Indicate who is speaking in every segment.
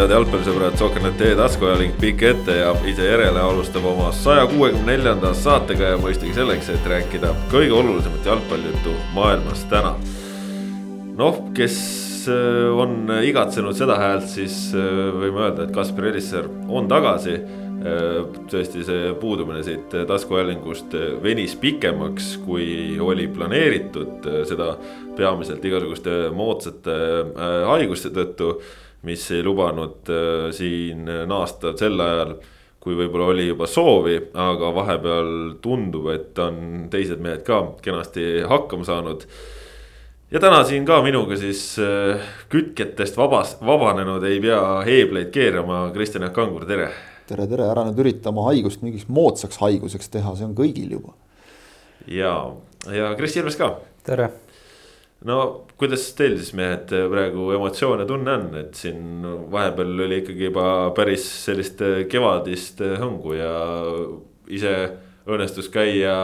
Speaker 1: head jalgpallisõbrad, Soker.net taskuajaling pikk ette ja ise järele alustab oma saja kuuekümne neljanda saatega ja mõistagi selleks, et rääkida kõige olulisemat jalgpallijuttu maailmas täna. noh, kes äh, on igatsenud seda häält, siis äh, võime öelda, et Kaspar Elisser on tagasi Äh, tõesti, see puudumine siit taskuhäälingust venis pikemaks, kui oli planeeritud, seda peamiselt igasuguste moodsate haiguste tõttu, mis ei lubanud siin naasta sel ajal kui võib-olla oli juba soovi, aga vahepeal tundub, et on teised mehed ka kenasti hakkama saanud. ja täna siin ka minuga siis kütketest vabas, vabanenud ei pea heebleid keerama, Kristjan Jaak Kangur, tere
Speaker 2: tere, tere, ära nüüd ürita oma haigust mingiks moodsaks haiguseks teha, see on kõigil juba.
Speaker 1: ja, ja Kris Ilves ka.
Speaker 3: tere.
Speaker 1: No kuidas teil siis mehed praegu emotsioone tunne on, et siin vahepeal oli ikkagi juba päris sellist kevadist hõngu ja ise õnnestus käia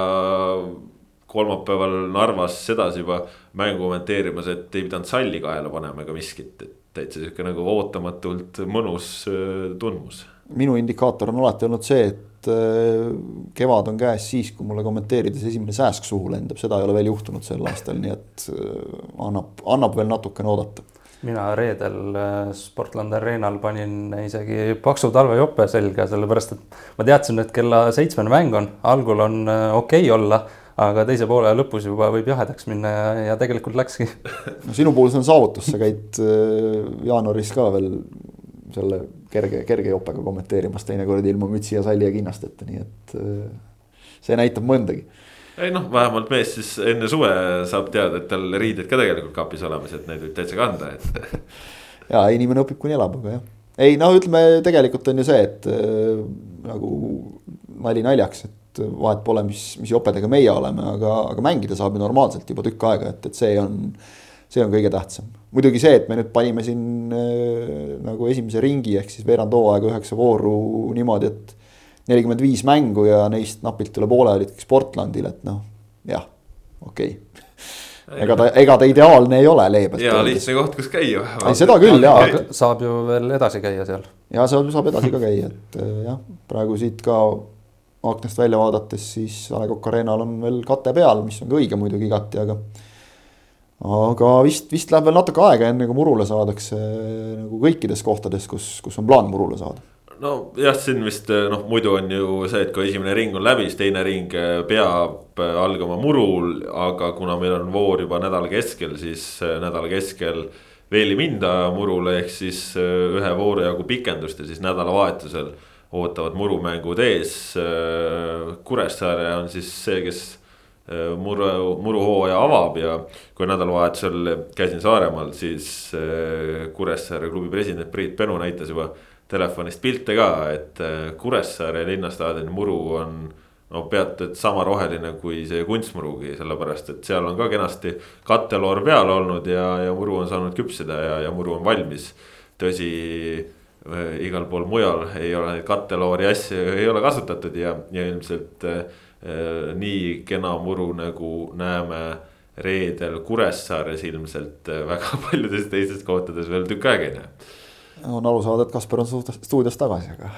Speaker 1: kolmapäeval Narvas sedasi juba mängu kommenteerimas, et ei pidanud salli kaela panema ega miskit, et täitsa sihuke nagu ootamatult mõnus äh, tundmus.
Speaker 2: Minu indikaator on alati olnud see, et äh, kevad on käes siis, kui mulle kommenteerides esimene sääsk suhu lendab, seda ei ole veel juhtunud sel aastal, nii et äh, annab, annab veel natukene oodata.
Speaker 3: mina reedel äh, Sportlandi Arenal panin isegi paksu talvejope selga, sellepärast et ma teadsin, et kella seitsmene mäng on, algul on okei okay olla aga teise poole lõpus juba võib jahedaks minna ja, ja tegelikult läkski.
Speaker 2: no sinu puhul see on saavutus, sa käid jaanuaris ka veel selle kerge, kerge jopega kommenteerimas teinekord ilma mütsi ja salli ja kinnasteta, nii et äh, see näitab mõndagi.
Speaker 1: ei noh, vähemalt mees siis enne suve saab teada, et tal riided ka tegelikult kapis olemas, et neid võib täitsa kanda, et.
Speaker 2: ja inimene õpib, kuni elab, aga jah. ei no ütleme, tegelikult on ju see, et äh, nagu nali naljaks, et vahet pole, mis, mis jopedega meie oleme, aga, aga mängida saab ju normaalselt juba tükk aega, et, et see on see on kõige tähtsam. muidugi see, et me nüüd panime siin äh, nagu esimese ringi ehk siis veerand hooaega üheksa vooru niimoodi, et nelikümmend viis mängu ja neist napilt üle poole olid Sportlandil, et noh, jah, okei okay. ega ta, ega ta ideaalne ei ole leebelt.
Speaker 1: ja lihtne koht, kus käia.
Speaker 2: seda küll ja.
Speaker 3: saab ju veel edasi käia seal.
Speaker 2: ja saab, saab edasi ka käia, et äh, jah, praegu siit ka aknast välja vaadates, siis A Le Coq Arena'l on veel kate peal, mis on ka õige muidugi igati, aga aga vist, vist läheb veel natuke aega, enne kui murule saadakse nagu kõikides kohtades, kus, kus on plaan murule saada
Speaker 1: nojah, siin vist noh, muidu on ju see, et kui esimene ring on läbi, siis teine ring peab algama murul, aga kuna meil on voor juba nädala keskel, siis nädala keskel veel ei minda murule, ehk siis ühe vooru jagu pikendust ja siis nädalavahetusel ootavad murumängud ees. Kuressaare on siis see, kes muru, muruhooaja avab ja kui nädalavahetusel käisin Saaremaal, siis äh, Kuressaare klubi president Priit Penu näitas juba telefonist pilte ka, et äh, Kuressaare linnastaadioni muru on no peaaegu et sama roheline kui see kunstmurugi, sellepärast et seal on ka kenasti katteloor peal olnud ja, ja muru on saanud küpsida ja, ja muru on valmis. tõsi, igal pool mujal ei ole neid katteloori asju ei ole kasutatud ja, ja ilmselt äh, Äh, nii kena muru, nagu näeme reedel Kuressaares ilmselt äh, väga paljudes teistes kohtades veel tükk aega ei näe.
Speaker 2: on aru saada, et Kaspar on stuudios tagasi, aga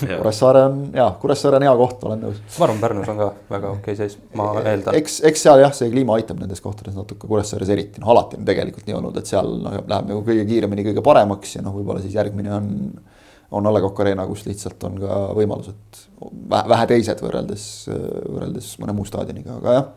Speaker 2: Kuressaare on ja, Kuressaare on hea koht, olen nõus.
Speaker 3: ma arvan, Pärnus on ka väga okei okay seis, ma eeldan.
Speaker 2: eks, eks seal jah, see kliima aitab nendes kohtades natuke, Kuressaares eriti, noh alati on tegelikult nii olnud, et seal noh, läheb nagu kõige kiiremini kõige paremaks ja noh, võib-olla siis järgmine on on A Le Coq Arena, kus lihtsalt on ka võimalused vähe, teised võrreldes, võrreldes mõne muu staadioniga, aga jah.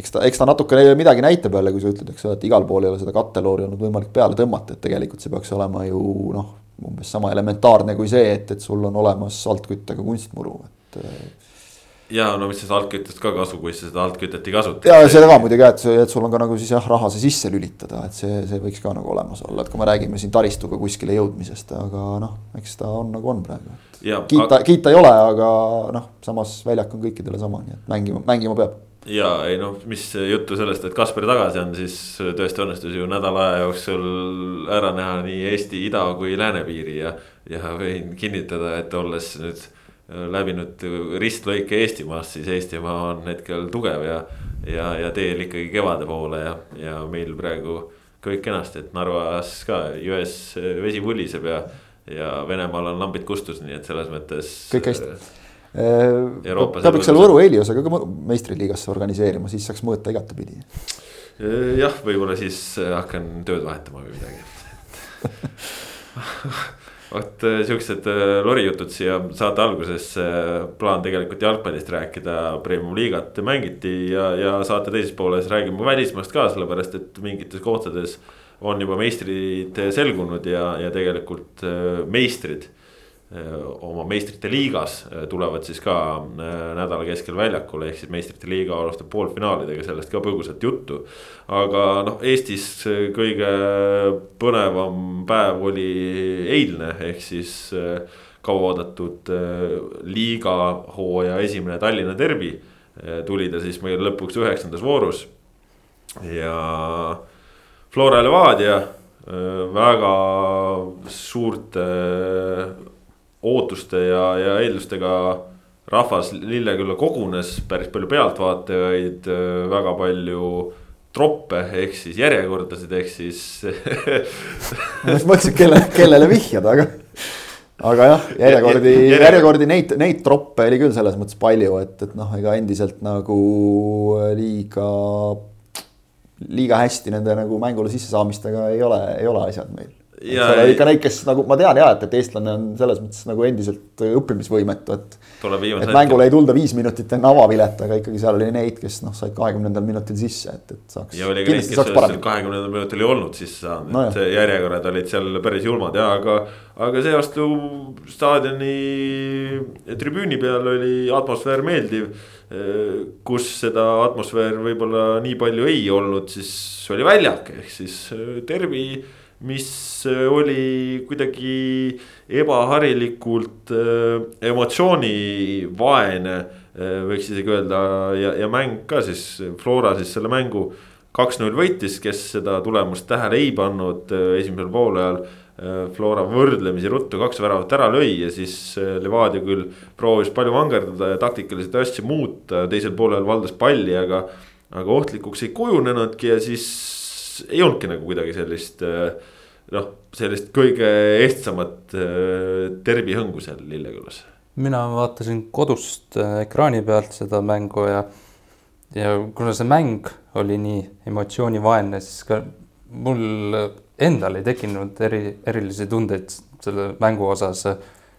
Speaker 2: eks ta, eks ta natukene midagi näitab jälle, kui sa ütled, eks ole, et igal pool ei ole seda katteloori olnud võimalik peale tõmmata, et tegelikult see peaks olema ju noh, umbes sama elementaarne kui see, et, et sul on olemas altküttega kunstmuru, et
Speaker 1: ja no mis sellest altküttest ka kasu, kui sa seda altkütet ei kasuta.
Speaker 2: ja seda ka muidugi jah, et, et sul on ka nagu siis jah, raha see sisse lülitada, et see, see võiks ka nagu olemas olla, et kui me räägime siin taristuga kuskile jõudmisest, aga noh, eks ta on nagu on praegu. kiita aga..., kiita ei ole, aga noh, samas väljak on kõikidele sama, nii et mängima, mängima peab
Speaker 1: ja ei noh, mis juttu sellest, et Kaspar tagasi on, siis tõesti õnnestus ju nädala aja jooksul ära näha nii Eesti ida kui läänepiiri ja. ja võin kinnitada, et olles nüüd läbinud ristlõike Eestimaast, siis Eestimaa on hetkel tugev ja, ja, ja teel ikkagi kevade poole ja, ja meil praegu kõik kenasti, et Narvas ka jões vesi vuliseb ja, ja Venemaal on lambid kustus, nii et selles mõttes.
Speaker 2: kõik hästi. peab üks selle Võru Heliosega ka meistriliigasse organiseerima, siis saaks mõõta igatepidi.
Speaker 1: jah, võib-olla siis hakkan tööd vahetama või midagi vot äh, siuksed äh, lorijutud siia saate alguses. plaan tegelikult jalgpallist rääkida, premium-liigat mängiti ja, ja saate teises pooles räägime välismaast ka, sellepärast et mingites kohtades on juba meistrid selgunud ja, ja tegelikult äh, meistrid Äh, oma meistrite liigas tulevad siis ka nädala keskel väljakule, ehk siis meistrite liiga alustab poolfinaalidega, sellest ka põgusalt juttu. aga noh, Eestis kõige põnevam päev oli eilne, ehk siis kauaoodatud liiga hooaja esimene Tallinna derbi. tuli ta siis meil lõpuks üheksandas voorus ja Flora Levadia väga suurte ootuste ja, ja eeldustega rahvas Lillekülla kogunes, päris palju pealtvaatajaid, väga palju troppe ehk siis järjekordasid, ehk siis
Speaker 2: ma just mõtlesin, kelle, kellele vihjada, aga. aga jah, järjekordi, järjekordi neid, neid troppe oli küll selles mõttes palju, et, et noh, ega endiselt nagu liiga. liiga hästi nende nagu mängule sissesaamistega ei ole, ei ole asjad meil ja ei... ikka neid, kes nagu ma tean ja, et, et eestlane on selles mõttes nagu endiselt õppimisvõimetu, et. et mängule ei tulda viis minutit enne avavilet, aga ikkagi seal oli neid, kes noh, said kahekümnendal minutil sisse, et, et saaks.
Speaker 1: ja oli ka neid, kes kahekümnendal minutil ei olnud sisse saanud no, et järjekorrad olid seal päris julmad ja, aga. aga seevastu staadioni tribüüni peal oli atmosfäär meeldiv kus seda atmosfääri võib-olla nii palju ei olnud, siis oli väljak, ehk siis derbi mis äh, oli kuidagi ebaharilikult äh, emotsioonivaene. Äh, võiks isegi öelda ja, ja mäng ka siis, Flora siis selle mängu kaks-null võitis, kes seda tulemust tähele ei pannud esimesel poolajal. Flora võrdlemisi ruttu kaks väravat ära lõi ja siis Levadia küll proovis palju vangerdada ja taktikaliselt asju muuta, teisel poolel valdas palli, aga. aga ohtlikuks ei kujunenudki ja siis ei olnudki nagu kuidagi sellist äh, noh, sellist kõige ehtsamat derbi äh, hõngu seal Lillekülas.
Speaker 3: mina vaatasin kodust äh, ekraani pealt seda mängu ja, ja kuna see mäng oli nii emotsioonivaene, siis ka mul endal ei tekkinud eri, erilisi tundeid selle mängu osas.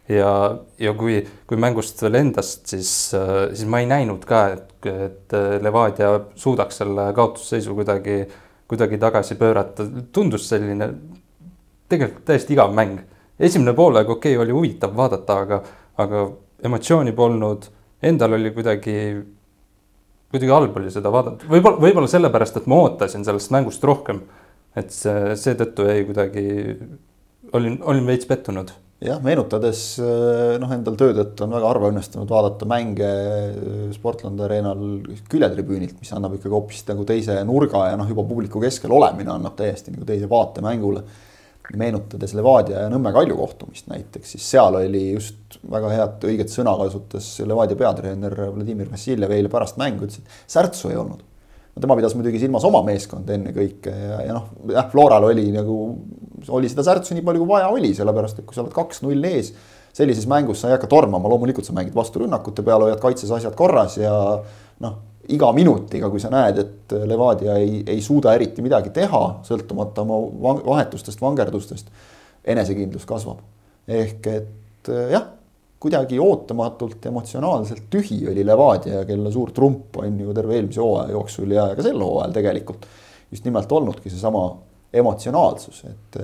Speaker 3: ja, ja kui, kui mängust veel endast, siis, siis ma ei näinud ka, et, et Levadia suudaks selle kaotusseisu kuidagi kuidagi tagasi pöörata, tundus selline tegelikult täiesti igav mäng. esimene poolaeg, okei okay,, oli huvitav vaadata, aga, aga emotsiooni polnud, endal oli kuidagi, kuidagi halb oli seda vaadata, võib-olla, võib-olla sellepärast, et ma ootasin sellest mängust rohkem. et see, seetõttu jäi kuidagi, olin, olin veits pettunud
Speaker 2: jah, meenutades noh, endal töö tõttu on väga harva õnnestunud vaadata mänge Sportlandi areenal küljetribüünilt, mis annab ikkagi hoopis nagu teise nurga ja noh, juba publiku keskel olemine annab täiesti nagu teise vaate mängule. meenutades Levadia ja Nõmme Kalju kohtumist näiteks, siis seal oli just väga head õiget sõna kasutas Levadia peatreener Vladimir Vassiljev eile pärast mängu, ütles, et särtsu ei olnud tema pidas muidugi silmas oma meeskonda ennekõike ja, ja noh, jah, Floral oli nagu, oli seda särtsu nii palju kui vaja oli, sellepärast et kui sa oled kaks-null ees. sellises mängus sa ei hakka tormama, loomulikult sa mängid vasturünnakute peale, hoiad kaitses asjad korras ja noh, iga minutiga, kui sa näed, et Levadia ei, ei suuda eriti midagi teha, sõltumata oma vahetustest, vangerdustest. enesekindlus kasvab, ehk et jah kuidagi ootamatult emotsionaalselt tühi oli Levadia, kelle suur trump on ju terve eelmise hooaja jooksul ja ka sel hooajal tegelikult. just nimelt olnudki seesama emotsionaalsus, et,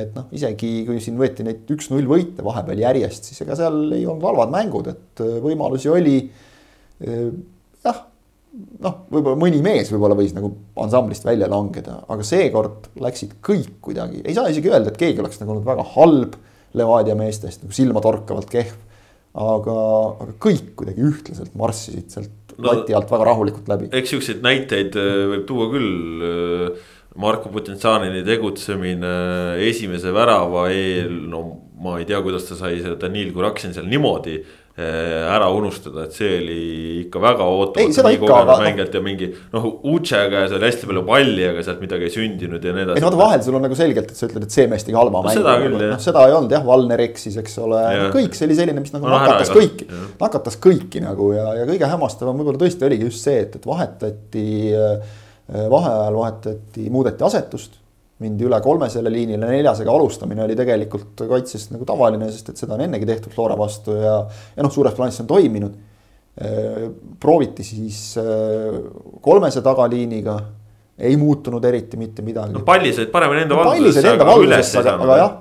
Speaker 2: et noh, isegi kui siin võeti neid üks-null võite vahepeal järjest, siis ega seal ei olnud halvad mängud, et võimalusi oli. jah, noh, võib-olla mõni mees võib-olla võis nagu ansamblist välja langeda, aga seekord läksid kõik kuidagi, ei saa isegi öelda, et keegi oleks nagu olnud väga halb Levadia meestest nagu silmatorkavalt kehv aga, aga kõik kuidagi ühtlaselt marssisid sealt no, lati alt väga rahulikult läbi.
Speaker 1: eks siukseid näiteid äh, võib tuua küll. Äh, Marko Potentsiaalini tegutsemine esimese värava eel, no ma ei tea, kuidas ta sai seda Danil Kuraksin seal niimoodi ära unustada, et see oli ikka väga ootamatu. ja mingi noh, Uche käes oli hästi palju palli, aga sealt midagi ei sündinud ja nii edasi.
Speaker 2: ei no vahel sul on nagu selgelt, et sa ütled, et see mees tegi halva
Speaker 1: no, mängu. seda küll
Speaker 2: jah. noh, seda ei olnud jah, Valner eksis, eks ole, kõik see oli selline, mis nagu no, nakatas kõiki, nakatas kõiki nagu ja, ja kõige hämmastavam võib-olla tõesti oligi just see, et, et vahetati äh, vaheajal vahetati, muudeti asetust mindi üle kolmesele liinile, neljasega alustamine oli tegelikult kaitses nagu tavaline, sest et seda on ennegi tehtud Flora vastu ja, ja noh, suures plaanis see on toiminud. prooviti siis kolmese tagaliiniga, ei muutunud eriti mitte midagi.
Speaker 1: no palli said paremini enda
Speaker 2: valdusesse, aga, aga üles ei saanud. aga jah,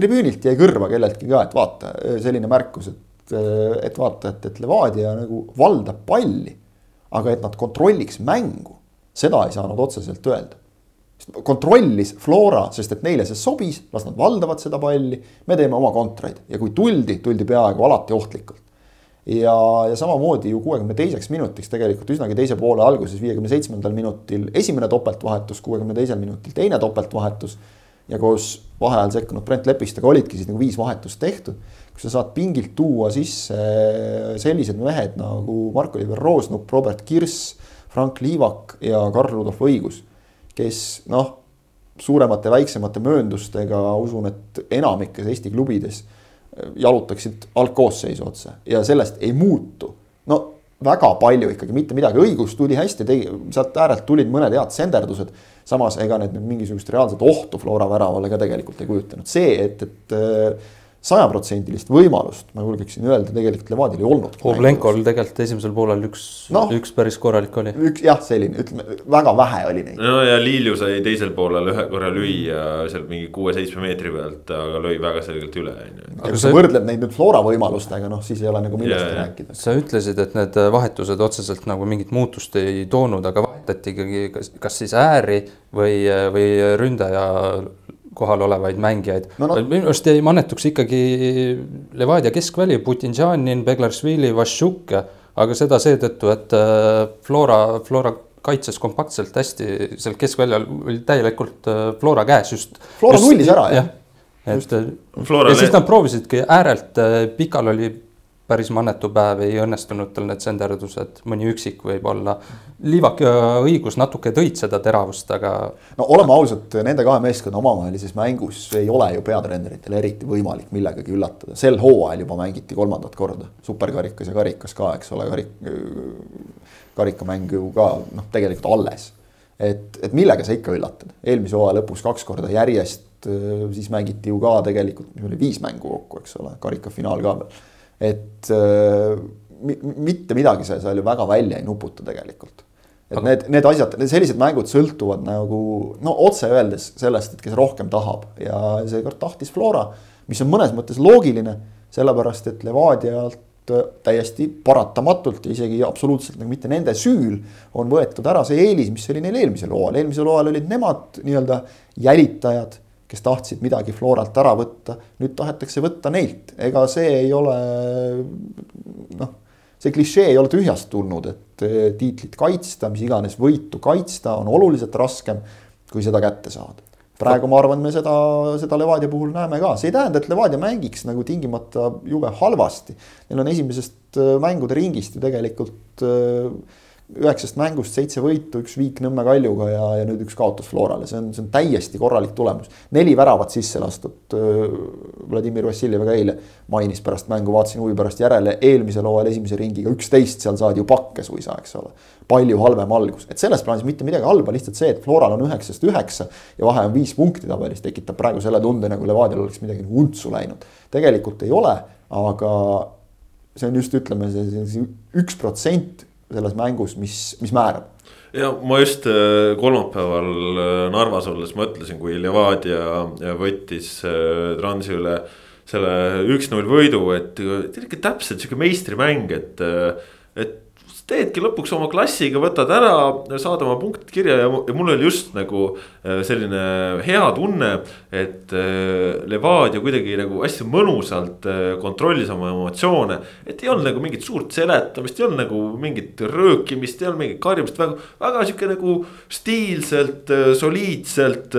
Speaker 2: tribüünilt jäi kõrva kelleltki ka, et vaata, selline märkus, et, et vaata, et, et Levadia nagu valdab palli. aga et nad kontrolliks mängu, seda ei saanud otseselt öelda kontrollis Flora, sest et neile see sobis, las nad valdavad seda palli, me teeme oma kontreid ja kui tuldi, tuldi peaaegu alati ohtlikult. ja, ja samamoodi ju kuuekümne teiseks minutiks tegelikult üsnagi teise poole alguses, viiekümne seitsmendal minutil esimene topeltvahetus, kuuekümne teisel minutil teine topeltvahetus. ja koos vaheajal sekkunud Brent Lepistega olidki siis nagu viis vahetust tehtud. kus sa saad pingilt tuua sisse sellised mehed nagu Mark-Oliver Roosnup, Robert Kirss, Frank Liivak ja Karl-Rudolf Õigus kes noh, suuremate, väiksemate mööndustega usun, et enamikes Eesti klubides äh, jalutaksid algkoosseisu otsa ja sellest ei muutu. no väga palju ikkagi, mitte midagi, õigus tuli hästi, tegi, sealt äärelt tulid mõned head senderdused. samas ega need nüüd mingisugust reaalset ohtu Flora väravale ka tegelikult ei kujutanud, see, et, et äh, sajaprotsendilist võimalust, ma julgeksin öelda, tegelikult Levadial ei olnud.
Speaker 3: Oblenkol tegelikult esimesel poolel üks no,, üks päris korralik oli.
Speaker 2: üks jah, selline, ütleme väga vähe oli neid.
Speaker 1: no ja Liilju sai teisel poolel ühe korra lüüa seal mingi kuue-seitsme meetri pealt, aga lõi väga selgelt üle, on ju.
Speaker 2: aga kui sa võrdled neid nüüd Flora võimalustega, noh siis ei ole nagu millestki yeah. rääkida.
Speaker 3: sa ütlesid, et need vahetused otseselt nagu mingit muutust ei toonud, aga vahetati ikkagi kas, kas siis ääri või, või ründaja kohal olevaid mängijaid no,. No. minu arust jäi mannetuks ikkagi Levadia keskväli, Putinžanin, Beglaršvili, Vašjuk, aga seda seetõttu, et äh, Flora, Flora kaitses kompaktselt hästi, seal keskväljal oli täielikult äh, Flora käes just.
Speaker 2: Flora nullis ära jah?
Speaker 3: et ja siis nad proovisidki äärelt, äh, Pikal oli päris mannetu päev, ei õnnestunud tal need senderdused, mõni üksik võib-olla. Liivak ja õigus natuke tõid seda teravust, aga.
Speaker 2: no oleme ausad, nende kahe meeskonna omavahelises mängus ei ole ju peatreeneritel eriti võimalik millegagi üllatada, sel hooajal juba mängiti kolmandat korda, superkarikas ja karikas ka, eks ole, karik-, karikamäng ju ka noh, tegelikult alles. et, et millega sa ikka üllatad, eelmise hooaja lõpus kaks korda järjest, siis mängiti ju ka tegelikult, viis mängu kokku, eks ole, karikafinaal ka veel et äh, mitte midagi sa seal ju väga välja ei nuputa tegelikult. et Aga... need, need asjad, sellised mängud sõltuvad nagu no otse öeldes sellest, et kes rohkem tahab. Ja seekord tahtis Flora, mis on mõnes mõttes loogiline, sellepärast et Levadialt täiesti paratamatult ja isegi absoluutselt nagu mitte nende süül on võetud ära see eelis, mis oli neil eelmisel hooajal, eelmisel hooajal olid nemad nii-öelda jälitajad kes tahtsid midagi Floralt ära võtta, nüüd tahetakse võtta neilt, ega see ei ole noh, see klišee ei ole tühjast tulnud, et eh, tiitlit kaitsta, mis iganes võitu kaitsta, on oluliselt raskem, kui seda kätte saada. praegu ma arvan, me seda, seda Levadia puhul näeme ka, see ei tähenda, et Levadia mängiks nagu tingimata jube halvasti. Neil on esimesest eh, mängude ringist ju tegelikult äh, üheksast mängust seitse võitu, üks viik Nõmme Kaljuga ja, ja nüüd üks kaotus Florale, see on, see on täiesti korralik tulemus. neli väravat sisse lastud. Vladimir Vassiljev ka eile mainis pärast mängu, vaatasin huvi pärast järele, eelmisel hooajal esimese ringiga üksteist, seal saadi ju pakke suisa, eks ole. palju halvem algus, et selles plaanis mitte midagi halba, lihtsalt see, et Floral on üheksast üheksa ja vahe on viis punkti tabelis, tekitab praegu selle tunde, nagu Levadial oleks midagi untsu läinud. tegelikult ei ole, aga see on just, ütleme, see üks protsent selles mängus, mis, mis määrab.
Speaker 1: ja ma just äh, kolmapäeval äh, Narvas olles mõtlesin, kui Levadia võttis äh, Transi üle selle üks-null võidu, et ikka täpselt sihuke meistrimäng, et, et teedki lõpuks oma klassiga, võtad ära, saad oma punktid kirja ja, ja mul oli just nagu äh, selline hea tunne. et äh, Levadia kuidagi nagu hästi mõnusalt äh, kontrollis oma emotsioone. et ei olnud nagu mingit suurt seletamist, ei olnud nagu mingit röökimist, ei olnud mingit karjumist, väga, väga sihuke nagu stiilselt, soliidselt.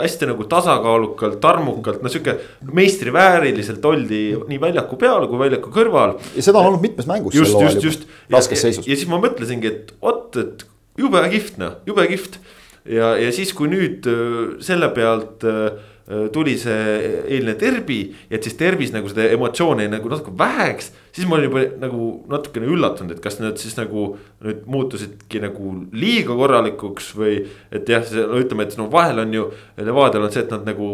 Speaker 1: hästi nagu tasakaalukalt, armukalt, no sihuke meistrivääriliselt oldi nii väljaku peal kui väljaku kõrval.
Speaker 2: ja seda on olnud mitmes mängus.
Speaker 1: just, just, just.
Speaker 2: raskes seisus
Speaker 1: ja siis ma mõtlesingi, et oot, et jube kihvt noh, jube kihvt. ja, ja siis, kui nüüd äh, selle pealt Äh, tuli see eilne derbi, et siis derbis nagu seda emotsiooni nagu natuke väheks. Siis ma olin juba nagu natukene üllatunud, et kas need siis nagu nüüd muutusidki nagu liiga korralikuks või. et jah, ütleme, et no vahel on ju, Levadial on see, et nad nagu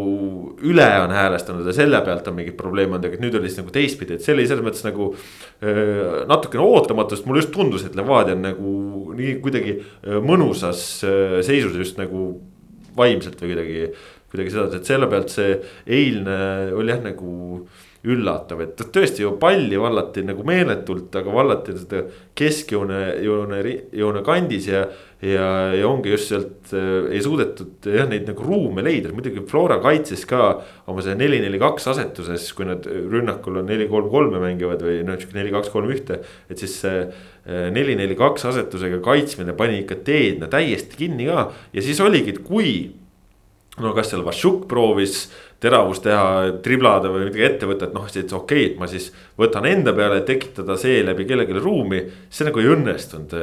Speaker 1: üle on häälestanud ja selle pealt on mingid probleemid olnud, aga nüüd oli siis nagu teistpidi, et see oli selles mõttes nagu äh,. natukene ootamatu, sest mulle just tundus, et Levadia on nagu nii kuidagi äh, mõnusas äh, seisus just nagu vaimselt või kuidagi kuidagi sedasi, et selle pealt see eilne oli jah nagu üllatav, et tõesti ju palli vallati nagu meeletult, aga vallati seda keskjoone, joone, joone kandis ja. ja, ja ongi just sealt äh, ei suudetud jah, neid nagu ruume leida, muidugi Flora kaitses ka oma selle neli, neli, kaks asetuses, kui nad rünnakul on neli, kolm, kolme mängivad või noh, sihuke neli, kaks, kolm, ühte. et siis see äh, neli, neli, kaks asetusega kaitsmine pani ikka teed no, täiesti kinni ka ja siis oligi, et kui no kas seal Vašuk proovis teravust teha, triblada või midagi ette võtta, et noh, siis okei okay,, et ma siis võtan enda peale, tekitada seeläbi kellelegi ruumi. see nagu ei õnnestunud,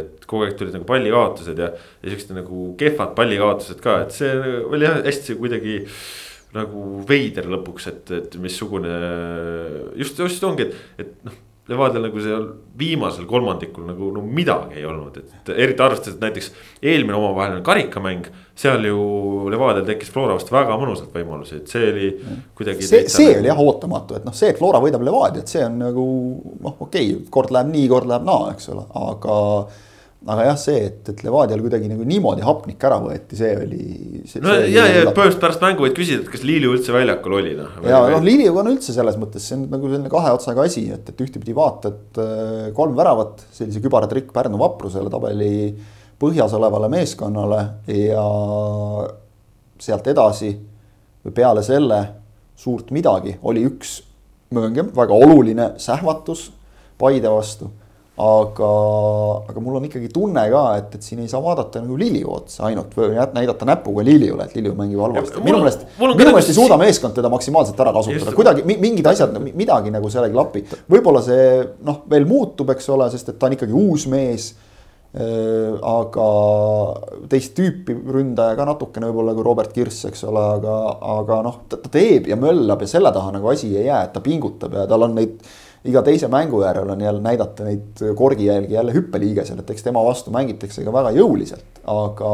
Speaker 1: et kogu aeg tulid nagu pallikaotused ja, ja siuksed nagu kehvad pallikaotused ka, et see oli hästi kuidagi nagu veider lõpuks, et, et missugune just, just ongi, et, et noh Levadial nagu seal viimasel kolmandikul nagu no midagi ei olnud, et eriti arvestades, et näiteks eelmine omavaheline karikamäng. Seal ju Levadial tekkis Flora vastu väga mõnusalt võimalusi, et see oli kuidagi.
Speaker 2: see, see nagu... oli jah ootamatu, et noh, see, et Flora võidab Levadiat, see on nagu noh, okei okay,, kord läheb nii, kord läheb naa, eks ole, aga aga jah, see, et, et Levadial kuidagi nagu niimoodi hapnik ära võeti, see oli.
Speaker 1: no see ja, ja põhimõtteliselt pärast mängu võid küsida, et kas Liiliu üldse väljakul oli noh.
Speaker 2: ja noh, Liiliuga on üldse selles mõttes, see on nagu selline kahe otsaga asi, et, et ühtepidi vaatad äh, kolm väravat, sellise kübaratrikk Pärnu vaprusele tabeli põhjas olevale meeskonnale ja sealt edasi või peale selle suurt midagi, oli üks, mööngem, väga oluline sähvatus Paide vastu aga, aga mul on ikkagi tunne ka, et, et siin ei saa vaadata nagu Liliu otsa ainult või näidata näpuga Liliule, et Liliu mängib halvasti. minu meelest, minu meelest ei suuda meeskond teda maksimaalselt ära kasutada, kuidagi mingid asjad, midagi nagu seal ei klapi. võib-olla see noh, veel muutub, eks ole, sest et ta on ikkagi uus mees aga teist tüüpi ründaja ka natukene võib-olla kui Robert Kirss, eks ole, aga, aga noh, ta teeb ja möllab ja selle taha nagu asi ei jää, et ta pingutab ja tal on neid iga teise mängu järel on jälle näidata neid korgijälgi jälle hüppeliigesel, et eks tema vastu mängitakse ka väga jõuliselt, aga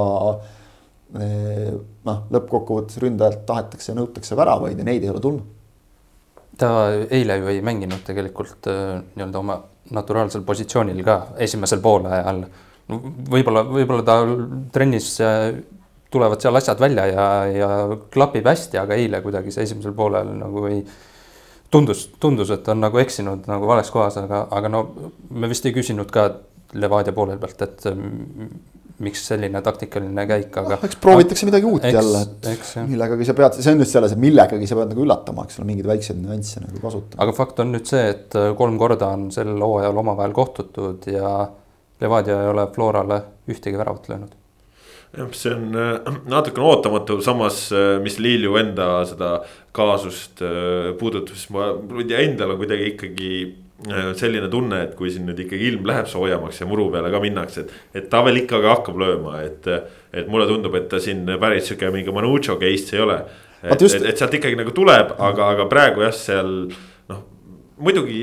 Speaker 2: eh, noh, lõppkokkuvõttes ründajalt tahetakse ja nõutakse väravaid ja neid ei ole tulnud.
Speaker 3: ta eile ju ei mänginud tegelikult eh, nii-öelda oma naturaalsel positsioonil ka esimesel poolajal. Võib-olla, võib-olla ta trennis eh, tulevad seal asjad välja ja, ja klapib hästi, aga eile kuidagi see esimesel poolel nagu ei tundus, tundus, et on nagu eksinud nagu vales kohas, aga, aga no me vist ei küsinud ka Levadia poole pealt, et miks selline taktikaline käik, aga
Speaker 2: no,. eks proovitakse midagi uut eks, jälle, et millegagi sa pead, see on nüüd selles, et millegagi sa pead nagu üllatama, eks ole, mingeid väikseid nüansse nagu kasutama.
Speaker 3: aga fakt on nüüd see, et kolm korda on sel hooajal omavahel kohtutud ja Levadia ei ole Florale ühtegi väravat löönud
Speaker 1: jah, see on äh, natukene ootamatu, samas äh, mis Lilju enda seda kaasust äh, puudutas, ma, mul endal on kuidagi ikkagi selline tunne, et kui siin nüüd ikkagi ilm läheb soojemaks ja muru peale ka minnakse, et, et ta veel ikkagi hakkab lööma, et. et mulle tundub, et ta siin päris sihuke mingi Manucho case ei ole. et, just... et, et sealt ikkagi nagu tuleb, aga, aga praegu jah, seal noh, muidugi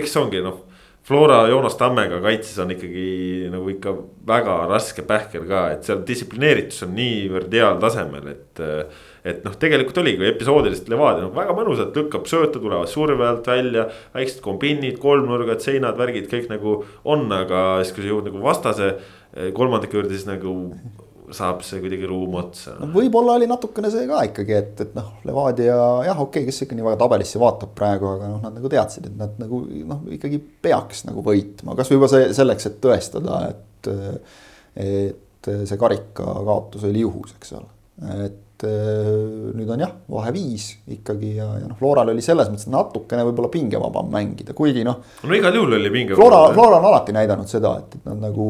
Speaker 1: eks ongi noh Flora Joonas Tammega kaitses on ikkagi nagu ikka väga raske pähkel ka, et seal distsiplineeritus on niivõrd heal tasemel, et. et noh, tegelikult oligi episoodiliselt Levadia noh, väga mõnusalt lükkab sööta, tulevad surve alt välja. väiksed kombiinid, kolmnurgad, seinad, värgid, kõik nagu on, aga siis, kui sa jõuad nagu vastase kolmandiku juurde, siis nagu saab see kuidagi ruum otsa.
Speaker 2: no võib-olla oli natukene see ka ikkagi, et, et noh, Levadia jah, okei okay,, kes ikka nii väga tabelisse vaatab praegu, aga noh, nad nagu teadsid, et nad nagu noh, ikkagi peaks nagu võitma, kasvõi juba see selleks, et tõestada, et. et see karikakaotus oli juhus, eks ole, et nüüd on jah, vahe viis ikkagi ja, ja noh, Floral oli selles mõttes natukene võib-olla pingevabam mängida, kuigi noh.
Speaker 1: no igal juhul oli pingevabam.
Speaker 2: Flora, Flora on alati näidanud seda, et, et nad nagu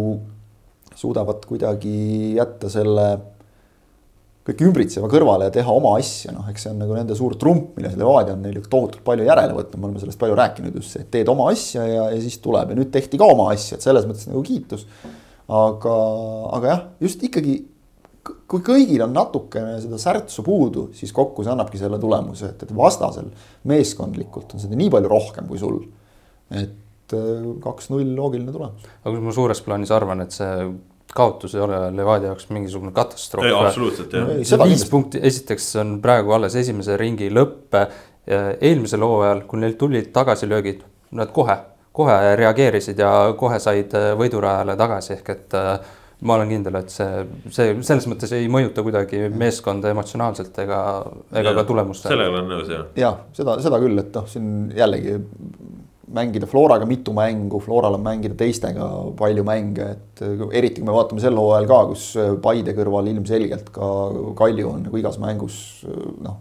Speaker 2: suudavad kuidagi jätta selle kõik ümbritseva kõrvale ja teha oma asja, noh, eks see on nagu nende suur trump, milles Levadia on neil tohutult palju järele võtnud, me oleme sellest palju rääkinud just see, et teed oma asja ja, ja siis tuleb ja nüüd tehti ka oma asja, et selles mõttes nagu kiitus. aga, aga jah, just ikkagi kui kõigil on natukene seda särtsu puudu, siis kokku see annabki selle tulemuse, et, et vastasel meeskondlikult on seda nii palju rohkem kui sul. et äh, kaks-null loogiline tulemus.
Speaker 3: aga kui ma suures plaanis arvan, et see kaotus ei ole Levadia jaoks mingisugune katastroof.
Speaker 1: absoluutselt jah.
Speaker 3: viis punkti, esiteks on praegu alles esimese ringi lõpp. eelmisel hooajal, kui neil tulid tagasilöögid, nad kohe, kohe reageerisid ja kohe said võidurajale tagasi, ehk et äh, ma olen kindel, et see, see selles mõttes ei mõjuta kuidagi meeskonda emotsionaalselt ega, ega ja, ka tulemust.
Speaker 1: sellega olen nõus jah.
Speaker 2: jah, seda, seda küll, et noh, siin jällegi mängida Floraga mitu mängu, Floral on mängida teistega palju mänge, et eriti kui me vaatame sel hooajal ka, kus Paide kõrval ilmselgelt ka Kalju on nagu igas mängus noh.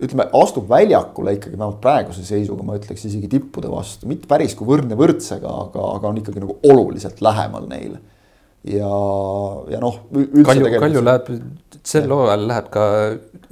Speaker 2: ütleme, astub väljakule ikkagi vähemalt praeguse seisuga, ma ütleks isegi tippude vastu, mitte päris kui võrdne võrdsega, aga, aga on ikkagi nagu oluliselt lähemal neile ja, ja noh.
Speaker 3: Kalju, Kalju läheb, sel hooajal läheb ka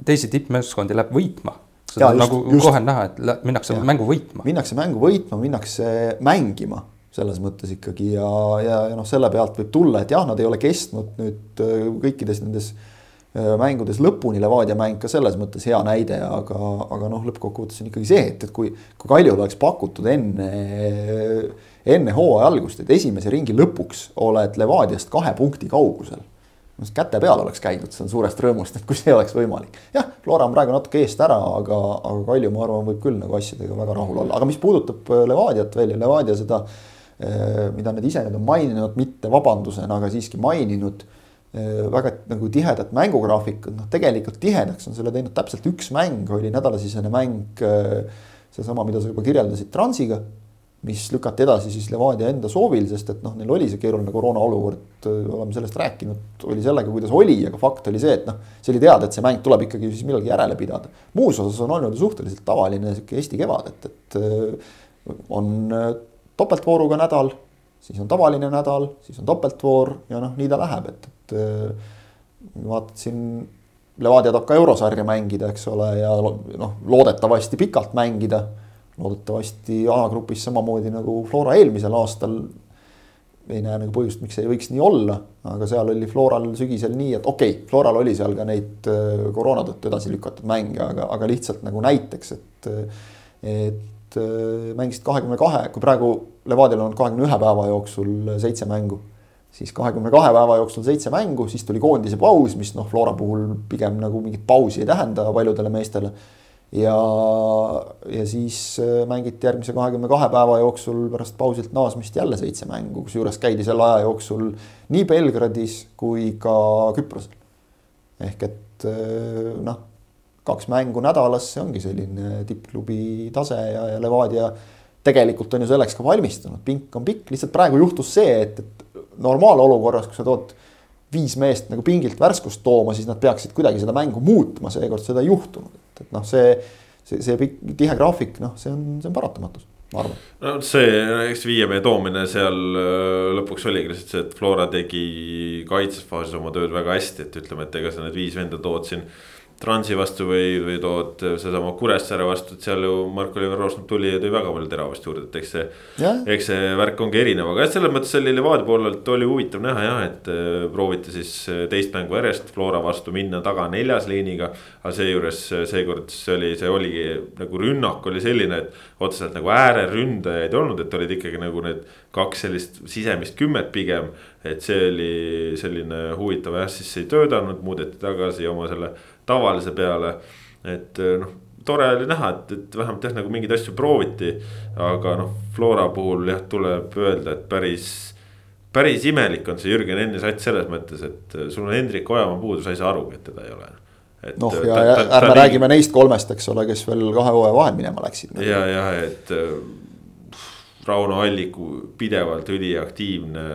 Speaker 3: teisi tippmeeskondi läheb võitma. Seda ja, on nagu just. kohe näha, et minnakse ja. mängu võitma.
Speaker 2: minnakse mängu võitma, minnakse mängima selles mõttes ikkagi ja, ja, ja noh, selle pealt võib tulla, et jah, nad ei ole kestnud nüüd äh, kõikides nendes äh, mängudes lõpuni, Levadia mäng ka selles mõttes hea näide, aga, aga noh, lõppkokkuvõttes on ikkagi see, et, et kui, kui Kaljule oleks pakutud enne enne hooaja algust, et esimese ringi lõpuks oled Levadiast kahe punkti kaugusel. Käte peal oleks käidud, see on suurest rõõmust, et kui see oleks võimalik. jah, Flora on praegu natuke eest ära, aga, aga Kalju, ma arvan, võib küll nagu asjadega väga rahul olla, aga mis puudutab äh, Levadiat veel ja Levadia seda. Äh, mida nad ise nüüd on maininud, mitte vabandusena, aga siiski maininud äh, väga nagu tihedat mänguraafikut, noh tegelikult tihedaks on selle teinud täpselt üks mäng, oli nädalasisene mäng. seesama, mida sa juba kirjeldasid Transiga mis lükati edasi siis Levadia enda soovil, sest et noh, neil oli see keeruline koroona olukord, oleme sellest rääkinud, oli sellega, kuidas oli, aga fakt oli see, et noh, see oli teada, et see mäng tuleb ikkagi siis millalgi järele pidada. muus osas on olnud suhteliselt tavaline sihuke Eesti kevad, et, et äh, on äh, topeltvooruga nädal, siis on tavaline nädal, siis on topeltvoor ja noh, nii ta läheb, et, et äh, vaatad siin Levadia tahab ka eurosarja mängida, eks ole, ja noh, loodetavasti pikalt mängida loodetavasti A-grupis samamoodi nagu Flora eelmisel aastal. ei näe nagu põhjust, miks ei võiks nii olla, aga seal oli Floral sügisel nii, et okei okay,, Floral oli seal ka neid äh, koroona tõttu edasi lükatud mänge, aga, aga lihtsalt nagu näiteks, et. et äh, mängisid kahekümne kahe, kui praegu Levadial on kahekümne ühe päeva jooksul seitse mängu siis kahekümne kahe päeva jooksul seitse mängu, siis tuli koondise paus, mis noh, Flora puhul pigem nagu mingit pausi ei tähenda paljudele meestele ja, ja siis äh, mängiti järgmise kahekümne kahe päeva jooksul pärast pausilt naasmist jälle seitse mängu, kusjuures käidi selle aja jooksul nii Belgradis kui ka Küprosel. ehk et äh, noh, kaks mängu nädalas, see ongi selline tippklubi tase ja, ja Levadia tegelikult on ju selleks ka valmistunud, pink on pikk, lihtsalt praegu juhtus see, et, et normaalolukorras, kui sa tood viis meest nagu pingilt värskust tooma, siis nad peaksid kuidagi seda mängu muutma, seekord seda ei juhtunud, et, et noh, see, see, see pikk, tihe graafik, noh, see on, see on paratamatus, ma arvan.
Speaker 1: no see, eks viie mehe toomine seal äh, lõpuks oligi lihtsalt see, et Flora tegi kaitsesfaasis oma tööd väga hästi, et ütleme, et ega sa need viis venda tood siin Transi vastu või, või tood seesama Kuressaare vastu, et seal ju Mark-Oliver Roosnap tuli ja tõi väga palju teravust juurde, et eks see. eks see värk ongi erinev, aga selles mõttes oli Levadia poolelt oli huvitav näha jah, et äh, prooviti siis äh, teist mängu järjest Flora vastu minna taga neljas liiniga. aga seejuures äh, seekord see oli, see oligi nagu rünnak oli selline, et otseselt nagu ääreründajaid ei olnud, et olid ikkagi nagu need kaks sellist sisemist kümmet pigem. et see oli selline huvitav jah, siis ei töötanud, muudeti tagasi oma selle tavalise peale. et eh, noh, tore oli näha, et, et vähemalt jah, nagu mingeid asju prooviti. aga noh, Flora puhul jah, tuleb öelda, et päris, päris imelik on see Jürgen Enni sats selles mõttes, et sul on Hendrik Ojamaa puudu, sa ei saa arugi, et teda ei ole
Speaker 2: noh, ja, ja ta, ärme ta räägime nii... neist kolmest, eks ole, kes veel kahe hooaja vahel minema läksid.
Speaker 1: ja, ja et Rauno Alliku pidevalt üliaktiivne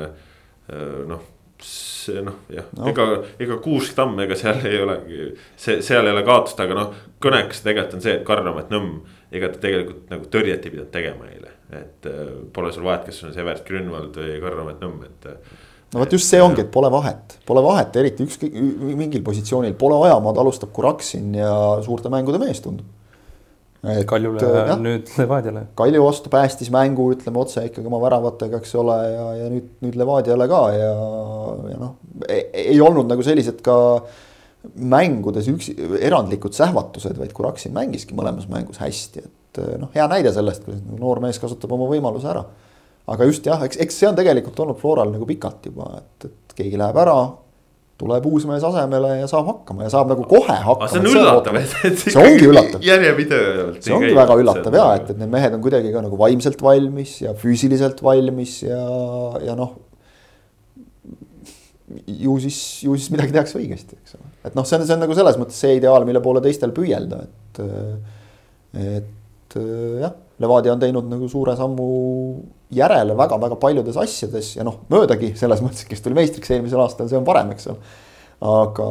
Speaker 1: noh see noh, jah no., ega, ega Kuusk tamm, ega seal ei olegi, see, seal ei ole kaotust, aga noh, kõnekas tegelikult on see, et Karl-Amet Nõmm. ega ta tegelikult nagu tõrjet ei pidanud tegema eile, et äh, pole sul vahet, kas see on Evert Grünwald või Karl-Amet Nõmm, et
Speaker 2: no vot just see ongi, et pole vahet, pole vahet, eriti ükskõik mingil positsioonil, pole ajamaad, alustab Kuraksin ja suurte mängude mees tundub.
Speaker 3: Kaljule ja nüüd Levadiale.
Speaker 2: Kalju vastu päästis mängu, ütleme otse ikkagi oma väravatega, eks ole, ja, ja nüüd, nüüd Levadiale ka ja, ja noh, e-, ei olnud nagu sellised ka mängudes üks erandlikud sähvatused, vaid Kuraksin mängiski mõlemas mängus hästi, et noh, hea näide sellest, kuidas noor mees kasutab oma võimaluse ära aga just jah, eks, eks see on tegelikult olnud Floral nagu pikalt juba, et, et keegi läheb ära, tuleb uus mees asemele ja saab hakkama ja saab nagu kohe hakkama.
Speaker 1: see on üllatav, et, et
Speaker 2: see ongi üllatav.
Speaker 1: järjepidevalt.
Speaker 2: see ongi väga üllatav ja, et, et need mehed on kuidagi ka nagu vaimselt valmis ja füüsiliselt valmis ja, ja noh. ju siis, ju siis midagi tehakse õigesti, eks ole, et noh, see on, see on nagu selles mõttes see ideaal, mille poole teistel püüelda, et. et jah, Levadia on teinud nagu suure sammu järele väga-väga paljudes asjades ja noh, möödagi selles mõttes, kes tuli meistriks eelmisel aastal, see on parem, eks ole. aga,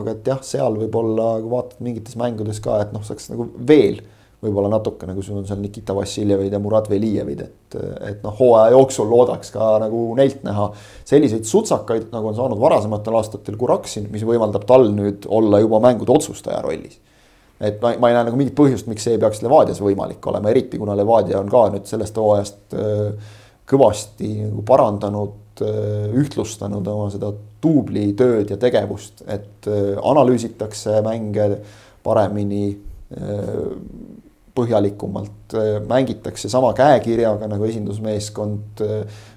Speaker 2: aga et jah, seal võib-olla, kui vaatad mingites mängudes ka, et noh, saaks nagu veel võib-olla natuke nagu sul on seal Nikita Vassiljevid ja Murat Velijevid, et, et noh, hooaja jooksul loodaks ka nagu neilt näha selliseid sutsakaid, nagu on saanud varasematel aastatel Kuraksin, mis võimaldab tal nüüd olla juba mängude otsustaja rollis et ma, ma ei näe nagu mingit põhjust, miks see ei peaks Levadias võimalik olema, eriti kuna Levadia on ka nüüd sellest hooajast äh, kõvasti nagu parandanud, äh, ühtlustanud oma seda duublitööd ja tegevust, et äh, analüüsitakse mänge paremini, põhjalikumalt, mängitakse sama käekirjaga nagu esindusmeeskond.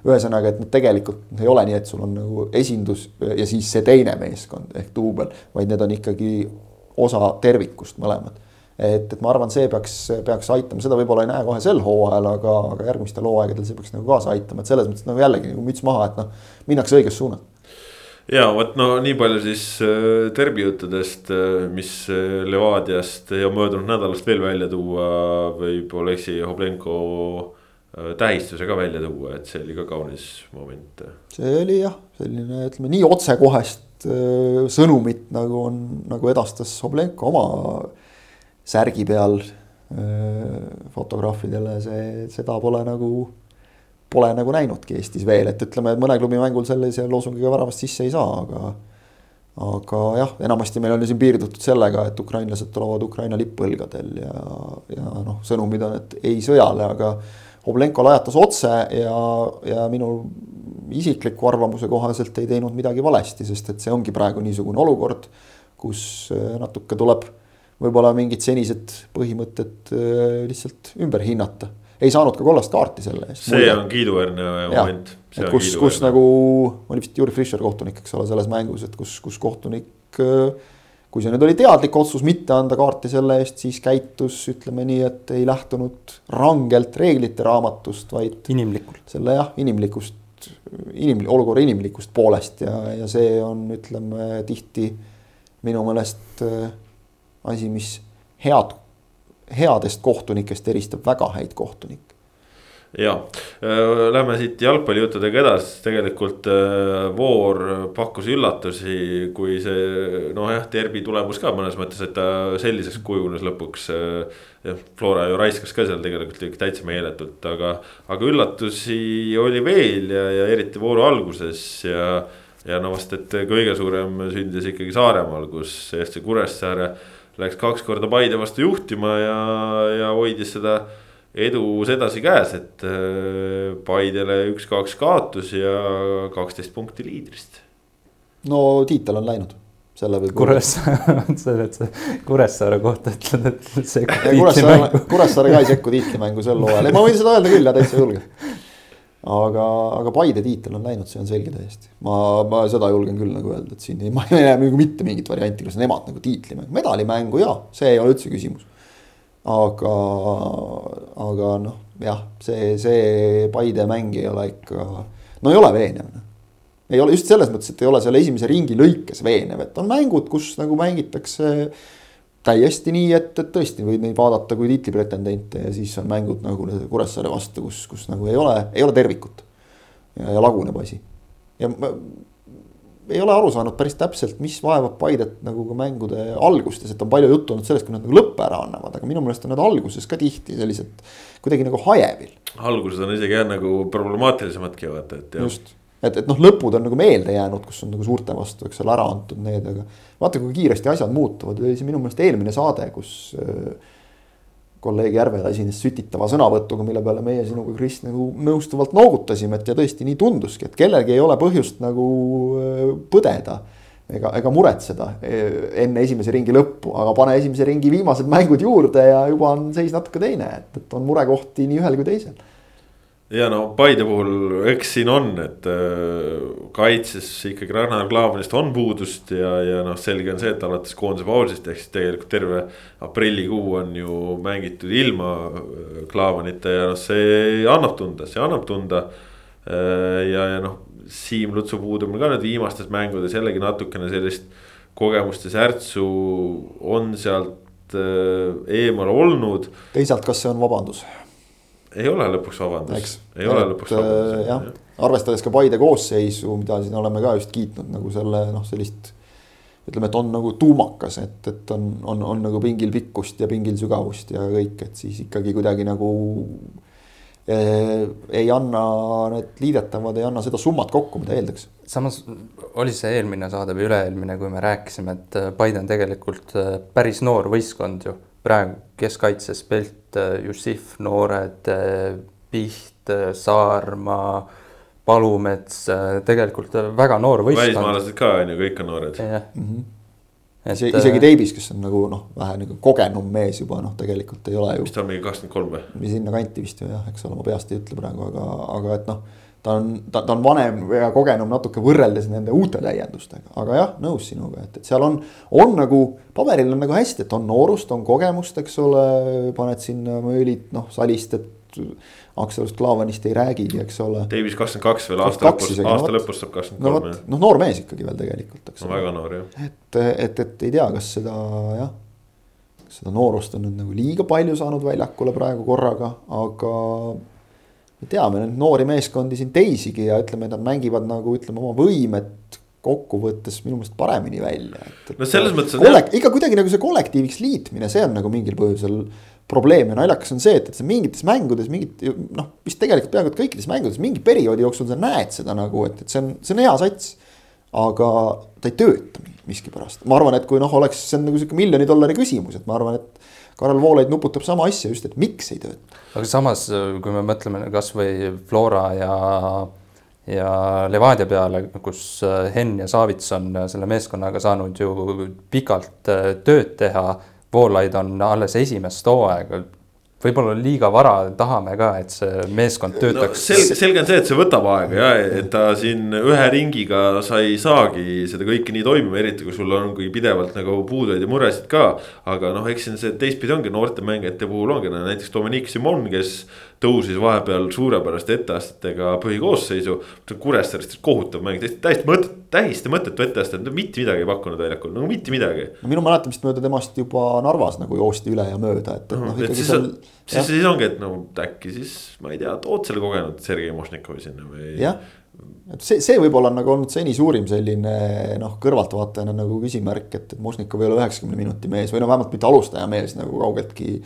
Speaker 2: ühesõnaga, et tegelikult ei ole nii, et sul on nagu esindus ja siis see teine meeskond ehk duubel, vaid need on ikkagi osa tervikust mõlemad. et, et ma arvan, see peaks, peaks aitama, seda võib-olla ei näe kohe sel hooajal, aga, aga järgmistel hooaegadel see peaks nagu kaasa aitama, et selles mõttes nagu jällegi nagu müts maha, et noh, minnakse õiges suunas
Speaker 1: ja vot no nii palju siis äh, derbijuttudest, äh, mis äh, Levadiast ja möödunud nädalast veel välja tuua võib Oleksiy Hoblenko tähistuse ka välja tuua, et see oli ka kaunis moment.
Speaker 2: see oli jah, selline ütleme nii otsekohest Äh, sõnumit nagu on, nagu edastas Hoblenko oma särgi peal äh, fotograafidele, see, seda pole nagu, pole nagu näinudki Eestis veel, et ütleme, et mõne klubi mängul sellise loosungiga väravast sisse ei saa, aga. aga jah, enamasti meil ju siin piirdutud sellega, et ukrainlased tulevad Ukraina lippõlgadel ja, ja noh, sõnumid on, et ei sõjale, aga Hoblenko lajatas otse ja, ja minu isikliku arvamuse kohaselt ei teinud midagi valesti, sest et see ongi praegu niisugune olukord, kus äh, natuke tuleb võib-olla mingid senised põhimõtted äh, lihtsalt ümber hinnata. ei saanud ka kollast kaarti selle eest.
Speaker 1: see on kiiduväärne moment.
Speaker 2: et kus, kus nagu, oli vist Juri Fischer kohtunik, eks ole, selles mängus, et kus, kus kohtunik äh, kui see nüüd oli teadlik otsus mitte anda kaarti selle eest, siis käitus, ütleme nii, et ei lähtunud rangelt reeglite raamatust, vaid.
Speaker 3: inimlikult.
Speaker 2: selle jah, inimlikust, inim-, olukorra inimlikust poolest ja, ja see on, ütleme tihti minu meelest äh, asi, mis head, headest kohtunikest eristab väga häid kohtunikke
Speaker 1: ja, äh, lähme siit jalgpallijuttudega edasi, tegelikult äh, Voor pakkus üllatusi, kui see nojah, derbi tulemus ka mõnes mõttes, et ta selliseks kujunes lõpuks. Äh, jah, Flora ju raiskas ka seal tegelikult täitsa meeletult, aga, aga üllatusi oli veel ja, ja eriti vooru alguses ja. ja no vast, et kõige suurem sündis ikkagi Saaremaal, kus FC Kuressaare läks kaks korda Paide vastu juhtima ja, ja hoidis seda edu sedasi käes, et äh, Paidele üks-kaks kaotus ja kaksteist punkti liidrist.
Speaker 2: no tiitel on läinud, selle võib.
Speaker 3: Kuressaare, sa oled see Kuressaare kohta ütled, et
Speaker 2: sekkub tiitlimängu. Kuressaare ka ei sekku tiitlimängu sel hooajal, ei ma võin seda öelda küll ja täitsa julgelt. aga, aga Paide tiitel on läinud, see on selge täiesti. ma, ma seda julgen küll nagu öelda, et siin ei, ma ei näe nagu mitte mingit varianti, kus nemad nagu tiitlimängu, medalimängu ja see ei ole üldse küsimus aga, aga noh, jah, see, see Paide mäng ei ole ikka no ei ole veenev. Noh. ei ole just selles mõttes, et ei ole selle esimese ringi lõikes veenev, et on mängud, kus nagu mängitakse täiesti nii, et, et tõesti võid neid vaadata kui tiitlipretendente ja siis on mängud nagu Kuressaare vastu, kus, kus nagu ei ole, ei ole tervikut. ja, ja laguneb asi. ja ma ei ole aru saanud päris täpselt, mis vaevab Paidet nagu ka mängude algustes, et on palju juttu olnud sellest, kui nad nagu lõppe ära annavad, aga minu meelest on nad alguses ka tihti sellised kuidagi nagu hajevil.
Speaker 1: alguses on isegi jah nagu problemaatilisemadki vaata, et
Speaker 2: jah. just, et, et noh, lõpud on nagu meelde jäänud, kus on nagu suurte vastu, eks ole, ära antud need, aga vaata, kui kiiresti asjad muutuvad, oli see minu meelest eelmine saade, kus äh, kolleeg Järvela esines sütitava sõnavõtuga, mille peale meie sinuga, Kris, nagu nõustuvalt noogutasime, et ja tõesti nii tunduski, et kellelgi ei ole põhjust nagu äh, põdeda. ega, ega muretseda äh, enne esimese ringi lõppu, aga pane esimese ringi viimased mängud juurde ja juba on seis natuke teine, et, et on murekohti nii ühel kui teisel
Speaker 1: ja no Paide puhul, eks siin on, et äh, kaitses ikkagi Ragnar Klavanist on puudust ja, ja noh, selge on see, et alates koondise pausist ehk siis tegelikult terve aprillikuu on ju mängitud ilma äh, Klavanita ja noh, see annab tunda, see annab tunda. Äh, ja, ja noh, Siim Lutsu puudumine ka nüüd viimastes mängudes jällegi natukene sellist kogemuste särtsu on sealt eemal olnud.
Speaker 2: teisalt, kas see on vabandus?
Speaker 1: Ei ole lõpuks vabandus, ei ole lõpuks
Speaker 2: vabandus. Äh, jah, arvestades ka Paide koosseisu, mida siin oleme ka just kiitnud nagu selle noh, sellist. ütleme, et on nagu tuumakas, et, et on, on, on nagu pingil pikkust ja pingil sügavust ja kõik, et siis ikkagi kuidagi nagu eh,. ei anna need liidetavad, ei anna seda summat kokku, mida eeldaks.
Speaker 3: samas oli see eelmine saade või üle-eelmine, kui me rääkisime, et Paide on tegelikult päris noor võistkond ju praegu keskkaitses Pelt, Jussif, noored, Piht, Saarma, Palumets, tegelikult väga noor võistkond.
Speaker 1: välismaalased ka on ju, kõik on noored.
Speaker 3: jah mm -hmm.
Speaker 2: et isegi Teibis, kes on nagu noh, vähe nagu kogenum mees juba noh, tegelikult ei ole ju.
Speaker 1: mis ta on mingi kakskümmend kolm või?
Speaker 2: sinnakanti vist ju jah, eks ole, ma peast ei ütle praegu, aga, aga et noh ta on, ta, ta on vanem ja kogenum natuke võrreldes nende uute täiendustega, aga jah, nõus sinuga, et, et seal on, on nagu paberil on nagu hästi, et on noorust, on kogemust, eks ole, paned sinna Möölit, noh, Salistet. Akselust Klaavanist ei räägigi, eks ole.
Speaker 1: Davis kakskümmend kaks veel aasta lõpus, aasta lõpus saab kakskümmend kolm.
Speaker 2: noh, noor mees ikkagi veel tegelikult, eks
Speaker 1: no,. väga noor jah.
Speaker 2: et, et, et ei tea, kas seda jah seda noorust on nüüd nagu liiga palju saanud väljakule praegu korraga, aga me teame neid noori meeskondi siin teisigi ja ütleme, nad mängivad nagu ütleme oma võimet kokkuvõttes minu meelest paremini välja, et.
Speaker 1: no selles mõttes
Speaker 2: on jah. ikka kuidagi nagu see kollektiiviks liitmine, see on nagu mingil põhjusel probleem ja naljakas on see, et, et sa mingites mängudes mingit noh, vist tegelikult peaaegu et kõikides mängudes mingi perioodi jooksul sa näed seda nagu, et, et see on, see on hea sats. aga ta ei tööta miskipärast, ma arvan, et kui noh, oleks, see on nagu sihuke miljoni dollari küsimus, et ma arvan, et Karel Voolaid nuputab sama asja just, et miks ei tööta.
Speaker 3: aga samas, kui me mõtleme kasvõi Flora ja ja Levadia peale, kus Henn ja Savits on selle meeskonnaga saanud ju pikalt tööd teha. Voolaid on alles esimest hooaega võib-olla liiga vara tahame ka, et see meeskond töötaks
Speaker 1: no,. selge, selge on see, et see võtab aega ja, et ta siin ühe ringiga sa ei saagi seda kõike nii toimima, eriti kui sul on, kui pidevalt nagu puudujaid ja muresid ka. aga noh, eks siin see teistpidi ongi noorte mängijate puhul ongi no, näiteks Dominic Simon, kes tõusis vahepeal suurepäraste etteastetega põhikoosseisu. Kuressaarest kohutav mäng, täiesti, täiesti mõtet, täiesti mõttetu etteaste, mitte midagi ei pakkunud väljakul, nagu mitte midagi.
Speaker 2: no minu mäletamist mööda temast juba Narvas nagu joosti üle ja mööda, et, et noh.
Speaker 1: siis, seal, siis, siis ongi, et no äkki siis ma ei tea, tood selle kogenud Sergei Mošnikovi sinna või.
Speaker 2: jah, et see, see võib-olla on nagu olnud seni suurim selline noh, kõrvaltvaatajana nagu küsimärk, et, et Mošnikov ei ole üheksakümne minuti mees või no vähemalt mitte alustaja mees nagu kaugeltki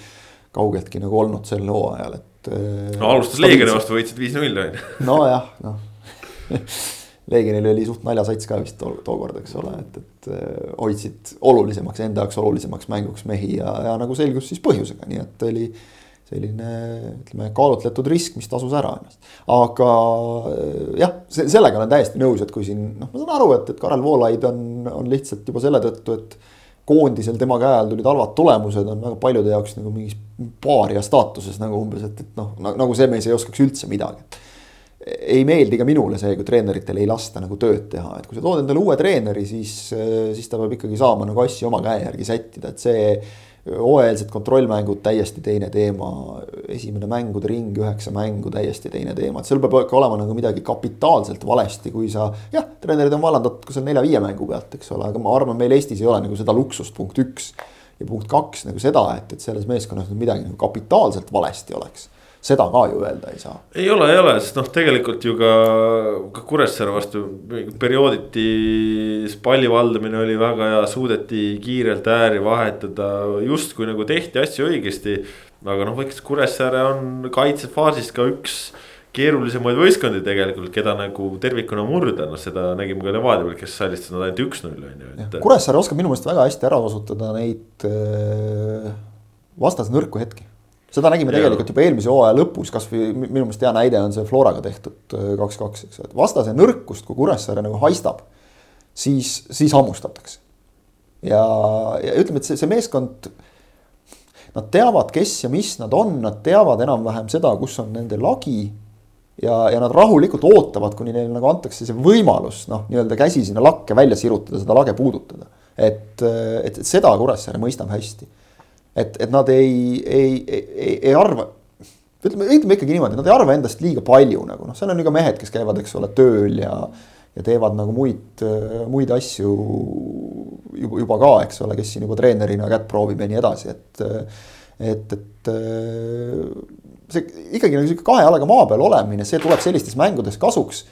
Speaker 2: kaugeltki nagu olnud sel hooajal, et
Speaker 1: et. no alustas Leegioni vastu, võitsid viis-null on ju.
Speaker 2: nojah, noh Leegionil oli suht naljasats ka vist tookord, eks ole, et, et äh, hoidsid olulisemaks, enda jaoks olulisemaks mänguks mehi ja, ja nagu selgus siis põhjusega, nii et oli selline ütleme kaalutletud risk, mis tasus ära ennast. aga äh, jah, sellega olen täiesti nõus, et kui siin noh, ma saan aru, et, et Karel Voolaid on, on lihtsalt juba selle tõttu, et koondisel tema käe all tulid halvad tulemused, on väga paljude jaoks nagu mingis paaria staatuses nagu umbes, et, et noh, nagu see mees ei oskaks üldse midagi. ei meeldi ka minule see, kui treeneritel ei lasta nagu tööd teha, et kui sa tood endale uue treeneri, siis, siis ta peab ikkagi saama nagu asju oma käe järgi sättida, et see hooajalised kontrollmängud täiesti teine teema, esimene mängude ring, üheksa mängu täiesti teine teema, et seal peab ikka olema nagu midagi kapitaalselt valesti, kui sa. jah, treenerid on vallandatud seal nelja-viie mängu pealt, eks ole, aga ma arvan, meil Eestis ei ole nagu seda luksust, punkt üks. ja punkt kaks nagu seda, et, et selles meeskonnas midagi nagu kapitaalselt valesti oleks seda ka ju öelda ei saa.
Speaker 1: ei ole, ei ole, sest noh, tegelikult ju ka, ka Kuressaare vastu periooditi palli valdamine oli väga hea, suudeti kiirelt ääri vahetada, justkui nagu tehti asju õigesti. aga noh, eks Kuressaare on kaitsefaasis ka üks keerulisemaid võistkondi tegelikult, keda nagu tervikuna murda, noh seda nägime ka Levadia peal, kes sallistas nad ainult üks-null on ju,
Speaker 2: et. Kuressaare oskab minu meelest väga hästi ära kasutada neid äh, vastase nõrku hetki seda nägime ja. tegelikult juba eelmise hooaja lõpus, kasvõi minu meelest hea näide on see Floraga tehtud äh, kaks-kaks, eks ju, et vastase nõrkust, kui Kuressaare nagu haistab, siis, siis hammustatakse. ja, ja ütleme, et see, see meeskond. Nad teavad, kes ja mis nad on, nad teavad enam-vähem seda, kus on nende lagi. ja, ja nad rahulikult ootavad, kuni neile nagu antakse see võimalus, noh, nii-öelda käsi sinna lakke välja sirutada, seda lage puudutada. et, et, et seda Kuressaare mõistab hästi et, et nad ei, ei, ei, ei arva, ütleme, ütleme ikkagi niimoodi, nad ei arva endast liiga palju nagu noh, seal on ju ka mehed, kes käivad, eks ole, tööl ja ja teevad nagu muid, muid asju juba, juba ka, eks ole, kes siin juba treenerina kätt proovib ja nii edasi, et et, et see ikkagi nagu sihuke kahe jalaga maa peal olemine, see tuleb sellistes mängudes kasuks.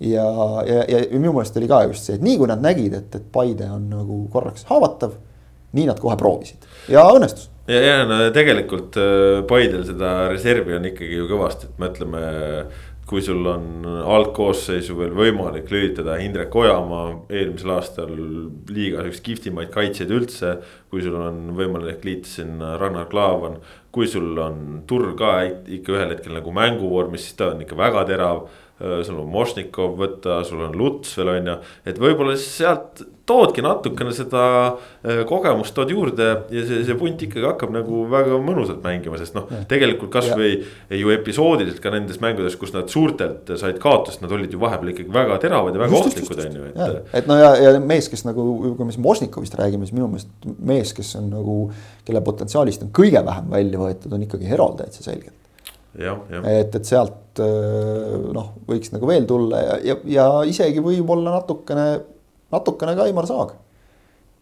Speaker 2: ja, ja, ja minu meelest oli ka just see, et nii kui nad nägid, et, et Paide on nagu korraks haavatav nii nad kohe proovisid ja õnnestus.
Speaker 1: ja, ja no tegelikult äh, Paidel seda reservi on ikkagi ju kõvasti, et mõtleme. kui sul on algkoosseisu veel võimalik lülitada Hindrek Ojamaa, eelmisel aastal liigas üks kihvtimaid kaitsjaid üldse. kui sul on võimalik liita sinna Rannar Klaavan, kui sul on Turr ka ikka ühel hetkel nagu mänguvormis, siis ta on ikka väga terav sul on Mošnikov võtta, sul on Luts veel on ju, et võib-olla siis sealt toodki natukene seda äh, kogemust tood juurde ja see, see punt ikkagi hakkab nagu väga mõnusalt mängima, sest noh, tegelikult kasvõi ju episoodiliselt ka nendes mängudes, kus nad suurtelt said kaotust, nad olid ju vahepeal ikkagi väga teravad ja väga just, ohtlikud on ju,
Speaker 2: et. et no ja, ja mees, kes nagu, kui me siin Mošnikovist räägime, siis minu meelest mees, kes on nagu, kelle potentsiaalist on kõige vähem välja võetud, on ikkagi Herold täitsa selgelt et, et sealt äh, noh, võiks nagu veel tulla ja, ja, ja isegi võib-olla natukene, natukene ka Aimar Saag.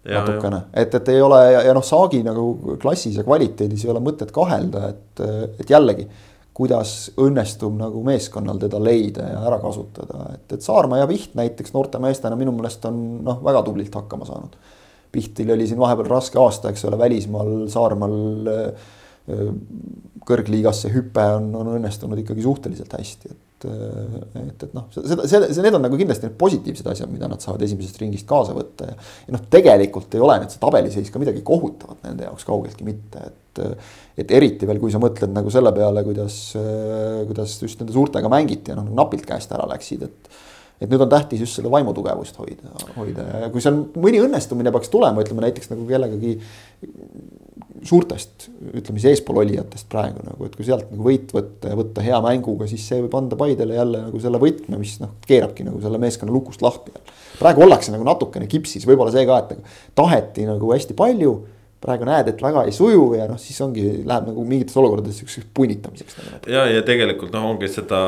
Speaker 2: natukene, et, et ei ole ja, ja noh, Saagi nagu klassis ja kvaliteedis ei ole mõtet kahelda, et, et jällegi kuidas õnnestub nagu meeskonnal teda leida ja ära kasutada, et, et Saarma ja Piht näiteks noorte meestena minu meelest on noh, väga tublilt hakkama saanud. Pihtil oli siin vahepeal raske aasta, eks ole, välismaal, Saarmaal äh, kõrgliigasse hüpe on, on õnnestunud ikkagi suhteliselt hästi, et, et, et noh, seda, see, see, need on nagu kindlasti need positiivsed asjad, mida nad saavad esimesest ringist kaasa võtta ja. ja noh, tegelikult ei ole nüüd see tabeliseis ka midagi kohutavat nende jaoks kaugeltki mitte, et. et eriti veel, kui sa mõtled nagu selle peale, kuidas, kuidas just nende suurtega mängiti ja noh, napilt käest ära läksid, et et nüüd on tähtis just seda vaimutugevust hoida, hoida ja kui seal mõni õnnestumine peaks tulema, ütleme näiteks nagu kellegagi suurtest, ütleme siis eespool olijatest praegu nagu, et kui sealt nagu võit võtta ja võtta hea mänguga, siis see võib anda Paidele jälle nagu selle võtme, mis noh, keerabki nagu selle meeskonna lukust lahti. praegu ollakse nagu natukene kipsis, võib-olla see ka, et nagu taheti nagu hästi palju praegu näed, et väga ei suju ja noh, siis ongi, läheb nagu mingites olukordades siukseks punnitamiseks nagu.
Speaker 1: ja, ja tegelikult noh, ongi seda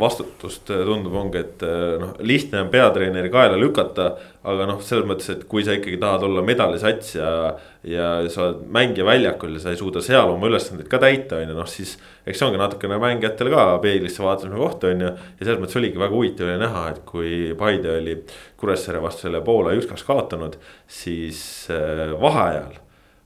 Speaker 1: vastutust tundub, ongi, et noh, lihtne on peatreeneri kaela lükata. Aga noh, selles mõttes, et kui sa ikkagi tahad olla medalisats ja, ja sa oled mängija väljakul ja sa ei suuda seal oma ülesandeid ka täita, on ju, noh siis. eks see ongi natukene mängijatel ka peeglisse vaatamise koht, on ju. ja selles mõttes oligi väga huvitav oli näha, et kui Paide oli Kuressaare vastu selle Poola üks-kaks kaotanud, siis äh, vaheajal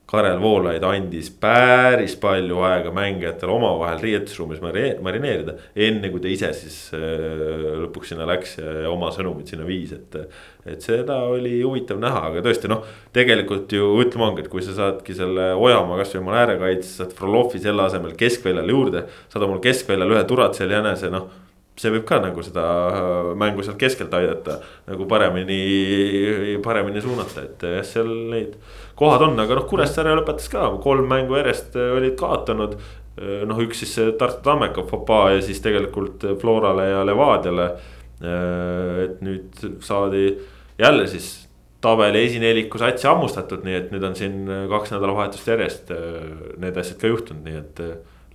Speaker 1: Karel Voolaid andis päris palju aega mängijatel omavahel riietusruumis marineerida. enne kui ta ise siis äh, lõpuks sinna läks ja oma sõnumid sinna viis, et. et seda oli huvitav näha, aga tõesti noh, tegelikult ju ütleme ongi, et kui sa saadki selle Ojamaa kasvõi oma äärekaitse, saad Frolovi selle asemel keskväljale juurde. saad omal keskväljal ühe Turatsel jänese, noh see võib ka nagu seda mängu sealt keskelt aidata nagu paremini, paremini suunata, et seal neid kohad on, aga noh, Kuressaare lõpetas ka kolm mängu järjest äh, olid kaotanud. Äh, noh, üks siis Tartu Tammeka fopaa ja siis tegelikult Florale ja Levadiale. Äh, et nüüd saadi jälle siis tabeli esineliku satsi hammustatud, nii et nüüd on siin kaks nädalavahetust järjest need asjad ka juhtunud, nii et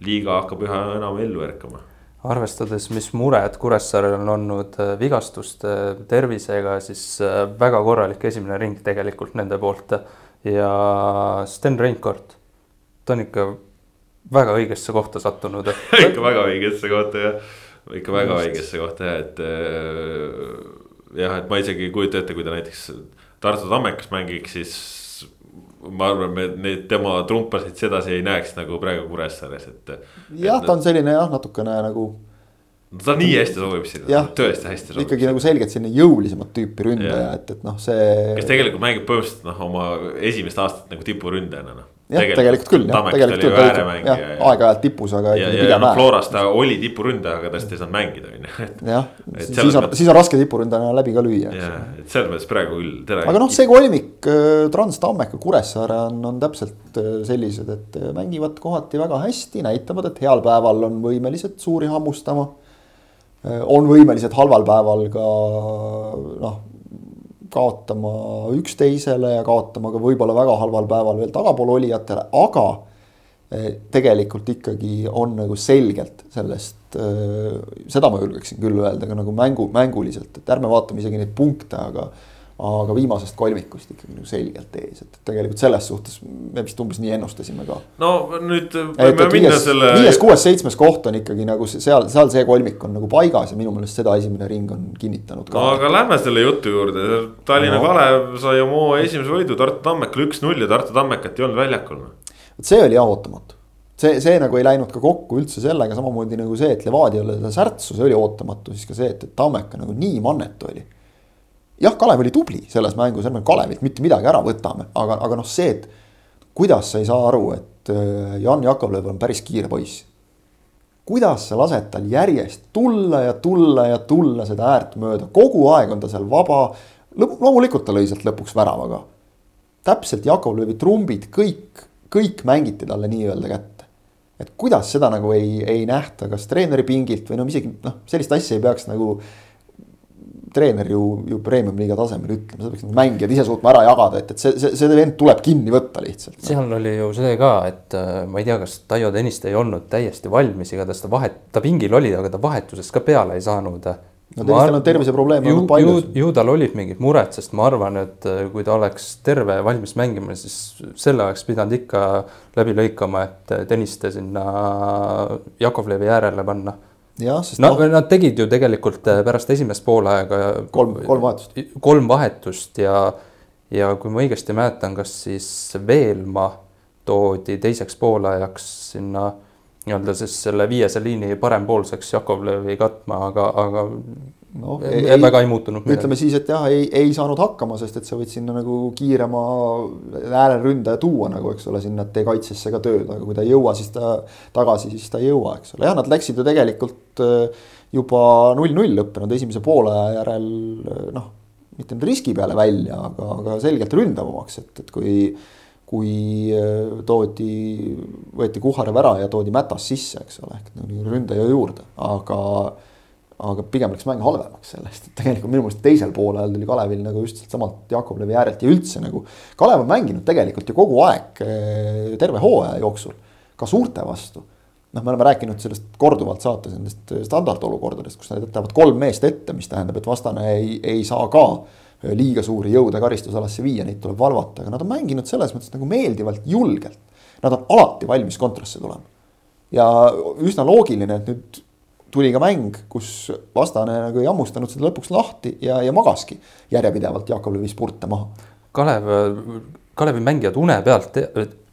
Speaker 1: liiga hakkab üha enam ellu ärkama
Speaker 3: arvestades, mis mured Kuressaarel on olnud vigastuste tervisega, siis väga korralik esimene ring tegelikult nende poolt. Ja Sten Reinkord, ta on ikka väga õigesse kohta sattunud
Speaker 1: ikka väga õigesse kohta jah, ikka väga Just. õigesse kohta jah, et jah, et ma isegi ei kujuta ette, kui ta näiteks Tartu Tammekas mängiks, siis ma arvan, me neid tema trumpasid sedasi ei näeks nagu praegu Kuressaares, et.
Speaker 2: jah, ta on selline jah, natukene nagu.
Speaker 1: Ta nii hästi sobib sinna, tõesti hästi sobib.
Speaker 2: ikkagi nagu selgelt selline jõulisemat tüüpi ründaja, et, et noh, see.
Speaker 1: kes tegelikult mängib põhimõtteliselt noh, oma esimest aastat nagu tipuründajana noh
Speaker 2: jah, tegelikult küll jah, tegelikult küll, ta jah, aeg-ajalt tipus, aga
Speaker 1: ikkagi pigem noh. Floras ta oli tipuründaja, aga tast ei saanud mängida, on ju.
Speaker 2: jah, siis on, siis on raske tipuründajana läbi ka lüüa.
Speaker 1: jah, et selles mõttes praegu küll.
Speaker 2: aga noh, see kolmik, äh, Trans, Tammeka, Kuressaare on, on täpselt äh, sellised, et äh, mängivad kohati väga hästi, näitavad, et heal päeval on võimelised suuri hammustama. On võimelised halval päeval ka noh kaotama üksteisele ja kaotama ka võib-olla väga halval päeval veel tagapool olijatele, aga eh, tegelikult ikkagi on nagu selgelt sellest, eh, seda ma julgeksin küll öelda ka nagu mängu, mänguliselt, et ärme vaatame isegi neid punkte, aga aga viimasest kolmikust ikkagi nagu selgelt ees, et tegelikult selles suhtes me vist umbes nii ennustasime ka.
Speaker 1: no nüüd võime minna viies, selle.
Speaker 2: viies, kuues, seitsmes koht on ikkagi nagu seal, seal see kolmik on nagu paigas ja minu meelest seda esimene ring on kinnitanud ka.
Speaker 1: no aga lähme selle jutu juurde, Tallinna no. Kalev sai oma esimese võidu Tartu Tammekal üks-null ja Tartu Tammekat ei olnud väljakul.
Speaker 2: vot see oli jah ootamatu see, see nagu ei läinud ka kokku üldse sellega, samamoodi nagu see, et Levadiale seda särtsu, see oli ootamatu, siis ka see, et, et Tammeka nagu nii mannetu oli jah, Kalev oli tubli selles mängus, ärme Kalevilt mitte midagi ära võtame, aga, aga noh, see, et kuidas sa ei saa aru, et äh, Jan Jakovlev on päris kiire poiss. kuidas sa lased tal järjest tulla ja tulla ja tulla seda äärt mööda, kogu aeg on ta seal vaba. loomulikult ta lõi sealt lõpuks värava ka. täpselt Jakovlevi trumbid, kõik, kõik mängiti talle nii-öelda kätte. et kuidas seda nagu ei, ei nähta, kas treeneri pingilt või no isegi noh, sellist asja ei peaks nagu treener ju, ju premium-liiga tasemel ütlema, seda peaks mängijad ise suutma ära jagada, et, et see, see, see vend tuleb kinni võtta lihtsalt
Speaker 3: seal oli ju see ka, et äh, ma ei tea, kas Taio Tõniste ei olnud täiesti valmis, igatahes ta vahet, ta pingil oli, aga ta vahetusest ka peale ei saanud.
Speaker 2: no Tõnistel on terviseprobleeme olnud palju.
Speaker 3: ju tal olid mingid mured, sest ma arvan, et äh, kui ta oleks terve ja valmis mängima, siis selle oleks pidanud ikka läbi lõikama, et Tõniste sinna Jakovlevi äärele panna
Speaker 2: jah, sest
Speaker 3: no, no nad tegid ju tegelikult äh, pärast esimest poolaega
Speaker 2: kolm, kolm vahetust.
Speaker 3: kolm vahetust ja, ja kui ma õigesti mäletan, kas siis Veelma toodi teiseks poolajaks sinna nii-öelda siis selle viiese liini parempoolseks Jakovlevi katma, aga, aga no, ei, väga ei muutunud.
Speaker 2: ütleme siis, et jah, ei, ei saanud hakkama, sest et sa võid sinna nagu kiirema ääreründaja tuua nagu, eks ole, sinna tee kaitsesse ka tööd, aga kui ta ei jõua, siis ta tagasi, siis ta ei jõua, eks ole, jah, nad läksid ju tegelikult äh, juba null-null lõppenud esimese poole järel noh, mitte nüüd riski peale välja, aga, aga selgelt ründavamaks, et, et kui kui äh, toodi, võeti Kuharev ära ja toodi Mätas sisse, eks ole, ehk ründaja juurde, aga aga pigem läks mäng halvemaks sellest, et tegelikult minu meelest teisel poolel tuli Kalevil nagu just sealtsamalt Jakovlevi äärelt ja üldse nagu. Kalev on mänginud tegelikult ju kogu aeg eh, terve hooaja jooksul ka suurte vastu. noh, me oleme rääkinud sellest korduvalt saates nendest standardolukordadest, kus nad jätavad kolm meest ette, mis tähendab, et vastane ei, ei saa ka eh, liiga suuri jõude karistusalasse viia, neid tuleb valvata, aga nad on mänginud selles mõttes nagu meeldivalt, julgelt. Nad on alati valmis kontrasse tulema. ja üsna loogiline, et nüüd tuli ka mäng, kus vastane nagu ei hammustanud seda lõpuks lahti ja, ja magaski järjepidevalt Jakolevi spurte maha.
Speaker 3: Kalev, Kalevi mängijad une pealt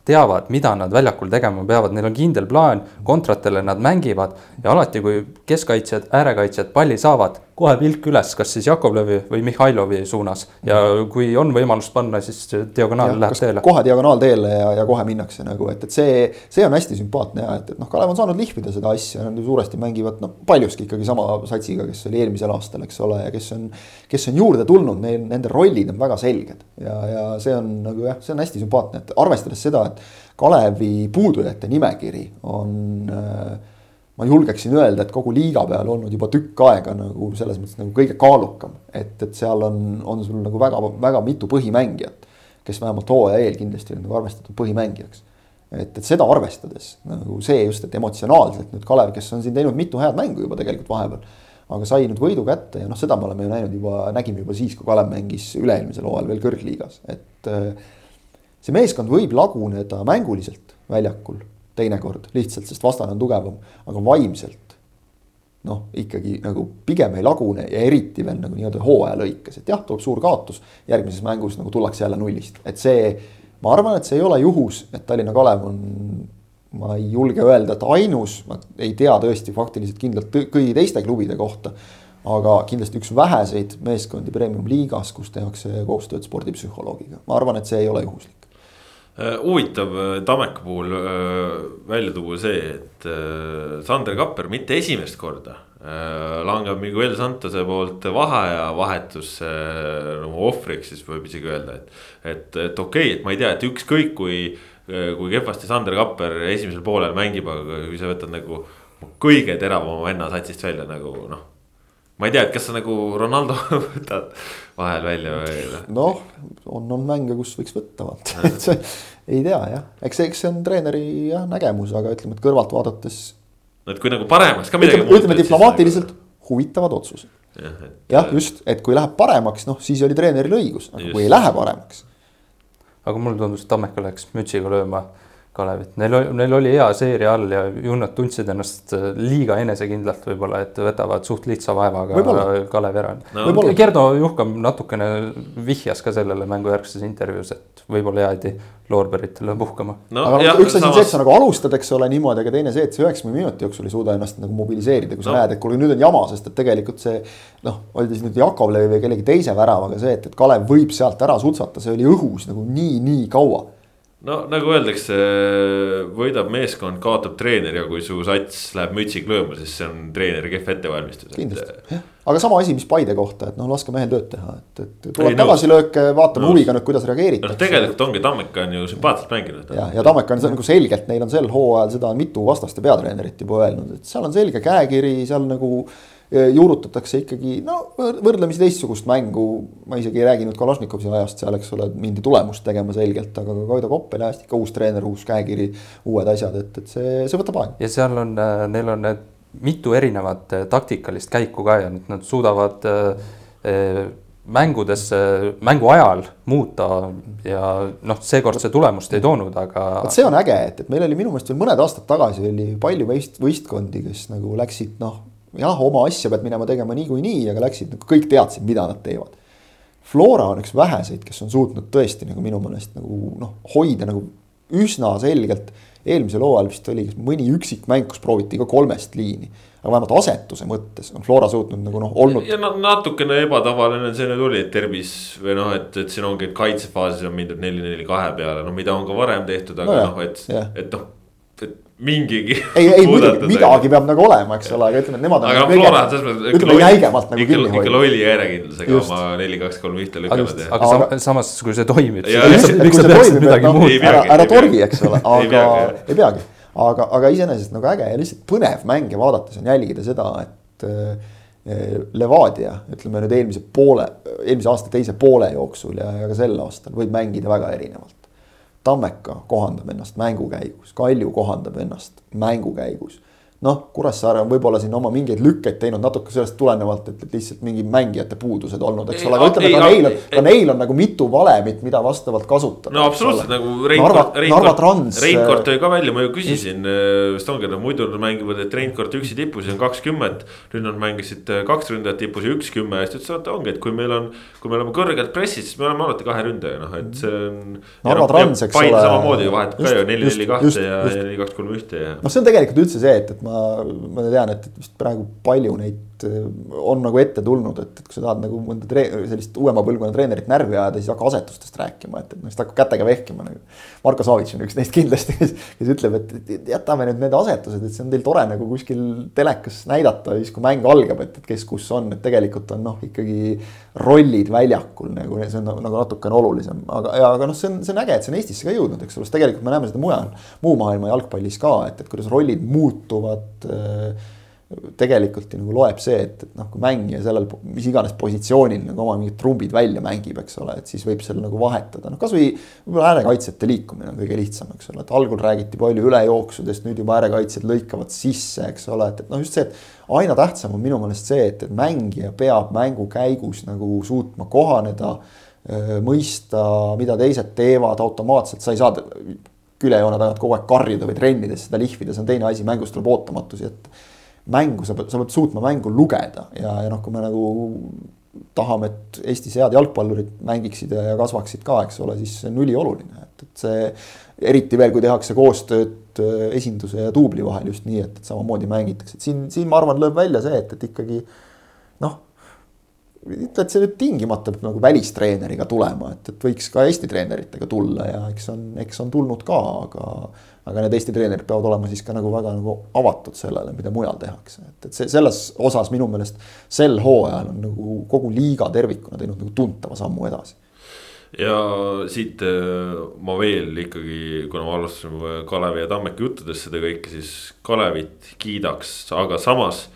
Speaker 3: teavad, mida nad väljakul tegema peavad, neil on kindel plaan, kontratele nad mängivad ja alati, kui keskkaitsjad, äärekaitsjad palli saavad, kohe pilk üles, kas siis Jakovlevi või Mihhailovi suunas. Ja kui on võimalust panna, siis diagonaal ja, läheb teele.
Speaker 2: kohe diagonaalteele ja, ja kohe minnakse nagu, et, et see, see on hästi sümpaatne ja et, et noh, Kalev on saanud lihvida seda asja, nad ju suuresti mängivad noh, paljuski ikkagi sama satsiga, kes oli eelmisel aastal, eks ole, ja kes on, kes on juurde tulnud, neil, nende rollid on väga selged. Ja, ja see on nagu jah, see on hästi sümpaatne, et arvestades seda, et Kalevi puudujate nimekiri on äh, ma julgeksin öelda, et kogu liiga peal olnud juba tükk aega nagu selles mõttes nagu kõige kaalukam. et, et seal on, on sul nagu väga, väga mitu põhimängijat, kes vähemalt hooaja eel kindlasti on nagu arvestatud põhimängijaks. et, et seda arvestades nagu see just, et emotsionaalselt nüüd Kalev, kes on siin teinud mitu head mängu juba tegelikult vahepeal. aga sai nüüd võidu kätte ja noh, seda me oleme ju näinud juba, nägime juba siis, kui Kalev mängis üle-eelmisel hooajal veel kõrgliigas, et. see meeskond võib laguneda mänguliselt väljakul teinekord lihtsalt, sest vastane on tugevam, aga vaimselt noh, ikkagi nagu pigem ei lagune ja eriti veel nagu nii-öelda hooaja lõikes, et jah, tuleb suur kaotus. järgmises mängus nagu tullakse jälle nullist, et see, ma arvan, et see ei ole juhus, et Tallinna Kalev on. ma ei julge öelda, et ainus, ma ei tea tõesti faktiliselt kindlalt kõigi teiste klubide kohta. aga kindlasti üks väheseid meeskondi premium-liigas, kus tehakse koostööd spordipsühholoogiga, ma arvan, et see ei ole juhuslik.
Speaker 1: Äh, huvitav äh, Tammeka puhul äh, välja tuua see, et Sander Kapper mitte esimest korda langeb Miguel Santose poolt vaheaja vahetusse nagu ohvriks, siis võib isegi öelda, et. et, et okei okay,, et ma ei tea, et ükskõik kui, kui kehvasti Sander Kapper esimesel poolel mängib, aga kui sa võtad nagu kõige teravama venna satsist välja nagu noh ma ei tea, et kas sa nagu Ronaldo võtad vahel välja või?
Speaker 2: noh, on, on mänge, kus võiks võtta vaata, et see ei tea jah, eks, eks see on treeneri jah nägemus, aga ütleme, et kõrvalt vaadates.
Speaker 1: no et kui nagu paremaks ka midagi.
Speaker 2: ütleme, ütleme diplomaatiliselt nagu... huvitavad otsused. jah, et... jah, just, et kui läheb paremaks, noh siis oli treeneril õigus, aga just. kui ei lähe paremaks.
Speaker 3: aga mulle tundus, et Tammeka läks mütsiga lööma Kalevit, neil, neil oli hea seeria all ja ju nad tundsid ennast äh, liiga enesekindlalt võib-olla, et võtavad suht lihtsa vaevaga Kalevi ära no.. Gerdo Juhkam natukene vihjas ka sellele mängujärgses intervjuus, et võib-olla jäädi loorberitele puhkama
Speaker 2: no,. aga jah, üks asi on see, et sa nagu alustad, eks ole, niimoodi, aga teine see, et sa üheksakümne minuti jooksul ei suuda ennast nagu mobiliseerida, kui sa no. näed, et kuule, nüüd on jama, sest et tegelikult see. noh, oldi siis nüüd Jakovlevi või kellegi teise väravaga see, et, et Kalev võib sealt ära sutsata, see oli õhus nagu nii, nii kaua
Speaker 1: no nagu öeldakse, võidab meeskond, kaotab treener ja kui su sats läheb mütsiga lööma, siis see on treeneri kehv ettevalmistus.
Speaker 2: kindlasti, jah, aga sama asi, mis Paide kohta, et noh, laske mehel tööd teha, et, et tuleb tagasilööke, vaatame huviga nüüd, kuidas reageeritakse.
Speaker 1: noh, tegelikult ongi Tammeka on ju sümpaatselt mänginud.
Speaker 2: ja, ja Tammeka on nagu selgelt, neil on sel hooajal seda mitu vastaste peatreenerit juba öelnud, et seal on selge käekiri, seal nagu juurutatakse ikkagi no võrdlemisi teistsugust mängu. ma isegi ei räägi nüüd Kalašnikovi ajast seal, eks ole, mindi tulemust tegema selgelt, aga ka Kaido Koppel ja hästi ikka uus treener, uus käekiri, uued asjad, et, et see, see võtab aega.
Speaker 3: ja seal on, äh, neil on need mitu erinevat äh, taktikalist käiku ka ja nad suudavad äh, mängudes, mängu ajal muuta ja noh, seekord see tulemust ei toonud, aga.
Speaker 2: vot see on äge, et, et meil oli minu meelest veel mõned aastad tagasi oli palju võist-, võistkondi, kes nagu läksid noh jah, oma asja pead minema tegema niikuinii, aga läksid nagu kõik teadsid, mida nad teevad. Flora on üks väheseid, kes on suutnud tõesti nagu minu meelest nagu noh, hoida nagu üsna selgelt. eelmisel hooajal vist oli mõni üksik mäng, kus prooviti ka kolmest liini. aga vähemalt asetuse mõttes on Flora suutnud nagu noh olnud.
Speaker 1: ja natukene ebatavaline see nüüd oli, et tervis või noh, et, et siin ongi, et kaitsefaasis on mindud neli, neli, kahe peale, no mida on ka varem tehtud, aga no, noh, et, et noh et mingigi.
Speaker 2: ei, ei muidugi midagi peab nagu olema, eks ole, aga ütleme, et nemad.
Speaker 1: aga nagu Flora selles mõttes.
Speaker 2: ütleme jäigemalt nagu
Speaker 1: kinni hoida. ikka lolli järjekindlusega oma neli, kaks, kolm, ühte lükkavad.
Speaker 3: aga sam samas, kui see toimib.
Speaker 2: noh, ära, ära torgi, eks ole, aga ei peagi. aga, aga iseenesest nagu äge ja lihtsalt põnev mänge vaadates on jälgida seda, et äh, Levadia, ütleme nüüd eelmise poole, eelmise aasta teise poole jooksul ja, ja ka sel aastal võib mängida väga erinevalt. Tammeka kohandab ennast mängu käigus, Kalju kohandab ennast mängu käigus noh, Kuressaare on võib-olla siin oma mingeid lükkeid teinud natuke sellest tulenevalt, et, lihtsalt mingi mängijate puudused olnud, eks ole, aga ütleme, ka neil on, ka neil on nagu mitu valemit, mida vastavalt kasutada.
Speaker 1: no absoluutselt nagu Reinkord, Reinkord, Reinkord tõi ka välja, ma ju küsisin, äh, ongi, no muidu nad mängivad, et Reinkord üksi tipus on kakskümmend. nüüd nad mängisid äh, kaks ründajat tipus ja üks kümme ja siis ta ütles, et ongi, et kui meil on, kui me oleme kõrgelt pressis, siis me oleme alati kahe ründaja, noh, et see on.
Speaker 2: Narva Trans, eks
Speaker 1: ole. samamoodi vahetab ka ju neli, neli, kahte ja neli, kaks, kolm, ühte ja.
Speaker 2: noh, see on tegelikult üldse see, et, et ma, ma tean, et vist praegu palju neid on nagu ette tulnud, et, et kui sa tahad nagu mõnda tre-, sellist uuema põlvkonna treenerit närvi ajada, siis hakka asetustest rääkima, et, et noh, siis ta hakkab kätega vehkima nagu. Marko Savits on üks neist kindlasti, kes, kes ütleb, et jätame nüüd need asetused, et see on teil tore nagu kuskil telekas näidata siis, kui mäng algab, et, et kes kus on, et tegelikult on noh, ikkagi rollid väljakul nagu see on nagu, natukene olulisem, aga, aga noh, see on, see on äge, et see on Eestisse ka jõudnud, eks ole, sest tegelikult me näeme seda mujal, muu maailma jalgpallis ka, et, et kuidas rollid muutuvad äh, tegelikult ju nagu loeb see, et, et noh, kui mängija sellel mis iganes positsioonil nagu oma mingid trumbid välja mängib, eks ole, et siis võib seal nagu vahetada, noh kasvõi võib-olla äärekaitsjate liikumine on kõige lihtsam, eks ole, et algul räägiti palju ülejooksudest, nüüd juba äärekaitsjad lõikavad sisse, eks ole, et, et noh, just see, et aina tähtsam on minu meelest see, et, et mängija peab mängu käigus nagu suutma kohaneda, mõista, mida teised teevad automaatselt, sa ei saa küljejoone tagant kogu aeg karjuda või trennides seda lihvida, see on teine asi, mängus tuleb ootamatusi ette mängu, sa pead, sa pead suutma mängu lugeda ja, ja noh, kui me nagu tahame, et Eestis head jalgpallurid mängiksid ja, ja kasvaksid ka, eks ole, siis see on ülioluline, et, et see. eriti veel, kui tehakse koostööd äh, esinduse ja duubli vahel just nii, et, et samamoodi mängitakse, et siin, siin ma arvan, lööb välja see, et, et ikkagi noh ütle, et see nüüd tingimata peab nagu välistreeneriga tulema, et, et võiks ka Eesti treeneritega tulla ja eks on, eks on tulnud ka, aga aga need Eesti treenerid peavad olema siis ka nagu väga nagu avatud sellele, mida mujal tehakse, et, et see selles osas minu meelest sel hooajal on nagu kogu liiga tervikuna teinud nagu tuntava sammu edasi.
Speaker 1: Ja siit äh, ma veel ikkagi, kuna me alustasime Kalevi ja Tammeki juttudest seda kõike, siis Kalevit kiidaks, aga samas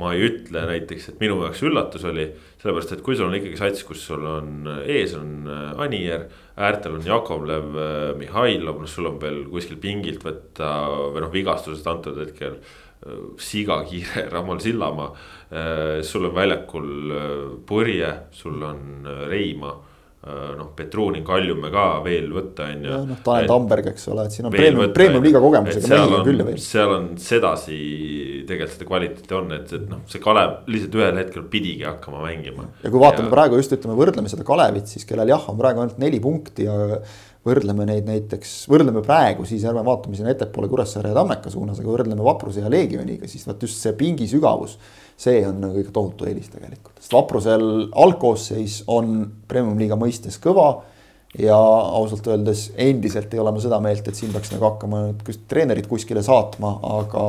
Speaker 1: ma ei ütle näiteks, et minu jaoks üllatus oli, sellepärast et kui sul on ikkagi sats, kus sul on ees on äh, Anier, äärtel on Jakovlev, äh, Mihhailov, noh, sul on veel kuskil pingilt võtta või noh, vigastusest antud hetkel. Äh, siga kiire Ramal Sillamaa, sul on väljakul Purje, sul on Reima Äh, noh, Petruuni, Kaljume ka veel võtta, on ju.
Speaker 2: noh, Tanel Tamberg, eks ole, et siin on premium, premium liiga kogemusega mehi on küll ja veel.
Speaker 1: seal on sedasi tegelikult seda kvaliteeti on, et, et noh, see Kalev lihtsalt ühel hetkel pidigi hakkama mängima.
Speaker 2: ja kui vaatame ja... praegu just ütleme, võrdleme seda Kalevit, siis kellel jah, on praegu ainult neli punkti ja võrdleme neid näiteks, võrdleme praegu, siis ärme vaatame sinna ettepoole Kuressaare ja Tammeka suunas, aga võrdleme Vapruse ja Leegioniga, siis vot just see pingi sügavus see on nagu ikka tohutu eelis tegelikult, sest Vaprusel algkoosseis on premium-liiga mõistes kõva. ja ausalt öeldes endiselt ei ole ma seda meelt, et siin peaks nagu hakkama treenerit kuskile saatma, aga.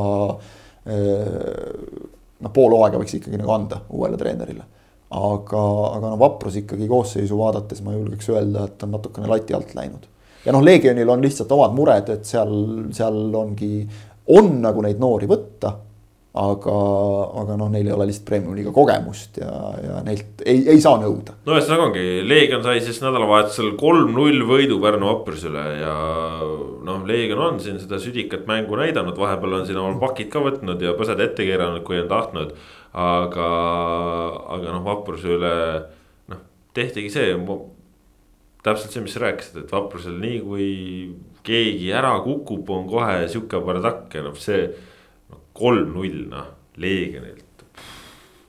Speaker 2: noh, pool hooaega võiks ikkagi nagu anda uuele treenerile aga, aga no Vaprus ikkagi koosseisu vaadates ma julgeks öelda, et on natukene lati alt läinud. ja noh, Leegionil on lihtsalt omad mured, et seal, seal ongi, on nagu neid noori võtta aga, aga noh, neil ei ole lihtsalt premium-liiga kogemust ja, ja neilt ei, ei saa nõuda.
Speaker 1: no ühesõnaga ongi, Leegion sai siis nädalavahetusel kolm-null võidu Pärnu Vaprusele ja noh, Leegion on siin seda südikat mängu näidanud, vahepeal on siin oma pakid ka võtnud ja põsed ette keeranud, kui on tahtnud. Aga, aga noh, Vapruse üle noh, tehtigi see täpselt see, mis sa rääkisid, et Vaprusel nii kui keegi ära kukub, on kohe sihuke bardakk ja noh, see kolm-null noh, Leegionilt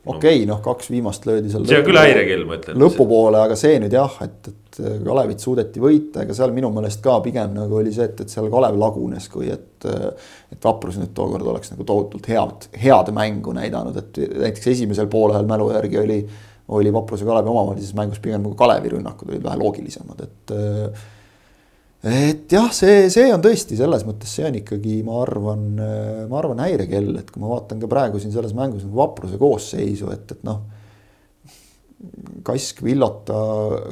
Speaker 2: okei okay,, noh, kaks viimast löödi seal.
Speaker 1: see on küll häirekell, ma ütlen.
Speaker 2: lõpupoole, aga see nüüd jah, et, et Kalevit suudeti võita, ega seal minu meelest ka pigem nagu oli see, et, et seal Kalev lagunes, kui et. et Vaprus nüüd tookord oleks nagu tohutult head, head mängu näidanud, et näiteks esimesel poolel mälu järgi oli. oli Vapruse Kalevi omavahelises mängus pigem nagu Kalevi rünnakud olid vähe loogilisemad, et et jah, see, see on tõesti selles mõttes, see on ikkagi, ma arvan, ma arvan häirekell, et kui ma vaatan ka praegu siin selles mängus nagu vapruse koosseisu, et, et noh. Kask, Villota,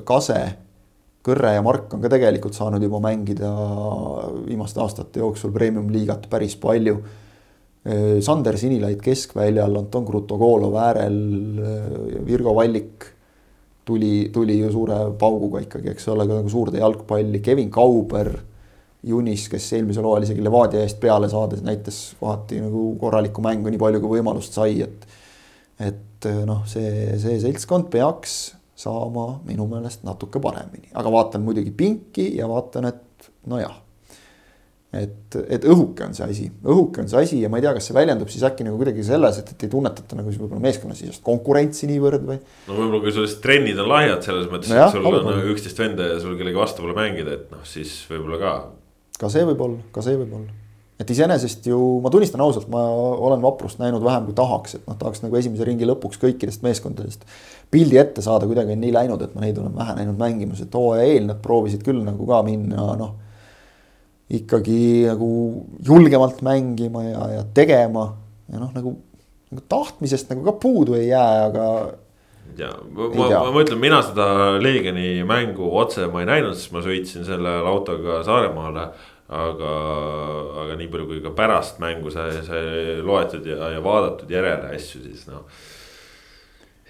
Speaker 2: Kase, Kõrre ja Mark on ka tegelikult saanud juba mängida viimaste aastate jooksul premium-liigat päris palju. Sander Sinilaid keskväljal, Anton Krutogolov äärel, Virgo Vallik tuli, tuli ju suure pauguga ikkagi, eks ole, ka nagu suurde jalgpalli, Kevin Kauber. Junis, kes eelmisel hooajal isegi Levadia eest peale saades näitas kohati nagu korralikku mängu, nii palju kui võimalust sai, et. et noh, see, see seltskond peaks saama minu meelest natuke paremini, aga vaatan muidugi pinki ja vaatan, et nojah et, et õhuke on see asi, õhuke on see asi ja ma ei tea, kas see väljendub siis äkki nagu kuidagi selles, et, et ei tunnetata nagu siis võib-olla meeskonnasisest konkurentsi niivõrd või.
Speaker 1: no võib-olla, kui sul lihtsalt trennid on lahjad selles mõttes no, et sul on nagu üksteist venda ja sul kellegi vastu pole mängida, et noh, siis võib-olla ka.
Speaker 2: ka see võib olla, ka see võib olla. et iseenesest ju ma tunnistan ausalt, ma olen vaprust näinud vähem kui tahaks, et noh, tahaks nagu esimese ringi lõpuks kõikidest meeskondadest pildi ette saada, kuidagi on nii läinud, et ma neid olen vähe näinud mängimas, et hooaja eel nad proovisid küll nagu ka minna noh. ikkagi nagu julgemalt mängima ja, ja tegema ja noh, nagu, nagu tahtmisest nagu ka puudu ei jää, aga
Speaker 1: ja ma, ma, ma mõtlen, mina seda Leegioni mängu otse ma ei näinud, sest ma sõitsin selle autoga Saaremaale aga, aga nii palju, kui ka pärast mängu sai, sai loetud ja, ja vaadatud järele asju, siis noh.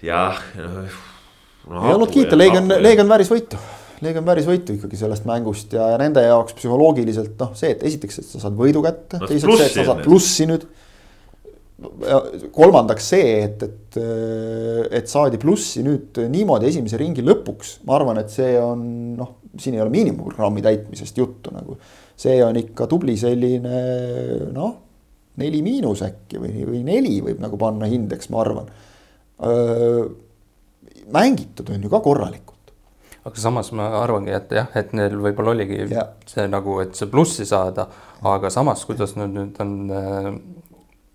Speaker 1: Jah no,.
Speaker 2: Ei olnud kiita, Leegion, Leegion vääris võitu. Leegion vääris võitu ikkagi sellest mängust ja, ja nende jaoks psühholoogiliselt noh, see, et esiteks, et sa saad võidu kätte no,, teiseks see, et sa saad plussi nüüd kolmandaks see, et, et, et saadi plussi nüüd niimoodi esimese ringi lõpuks, ma arvan, et see on noh, siin ei ole miinimumprogrammi täitmisest juttu nagu see on ikka tubli selline noh, neli miinus äkki või, või neli võib nagu panna hindeks, ma arvan. Mängitud on ju ka korralikult.
Speaker 3: aga samas ma arvangi, et jah, et neil võib-olla oligi ja. see nagu, et see plussi saada, aga samas, kuidas nad nüüd on äh,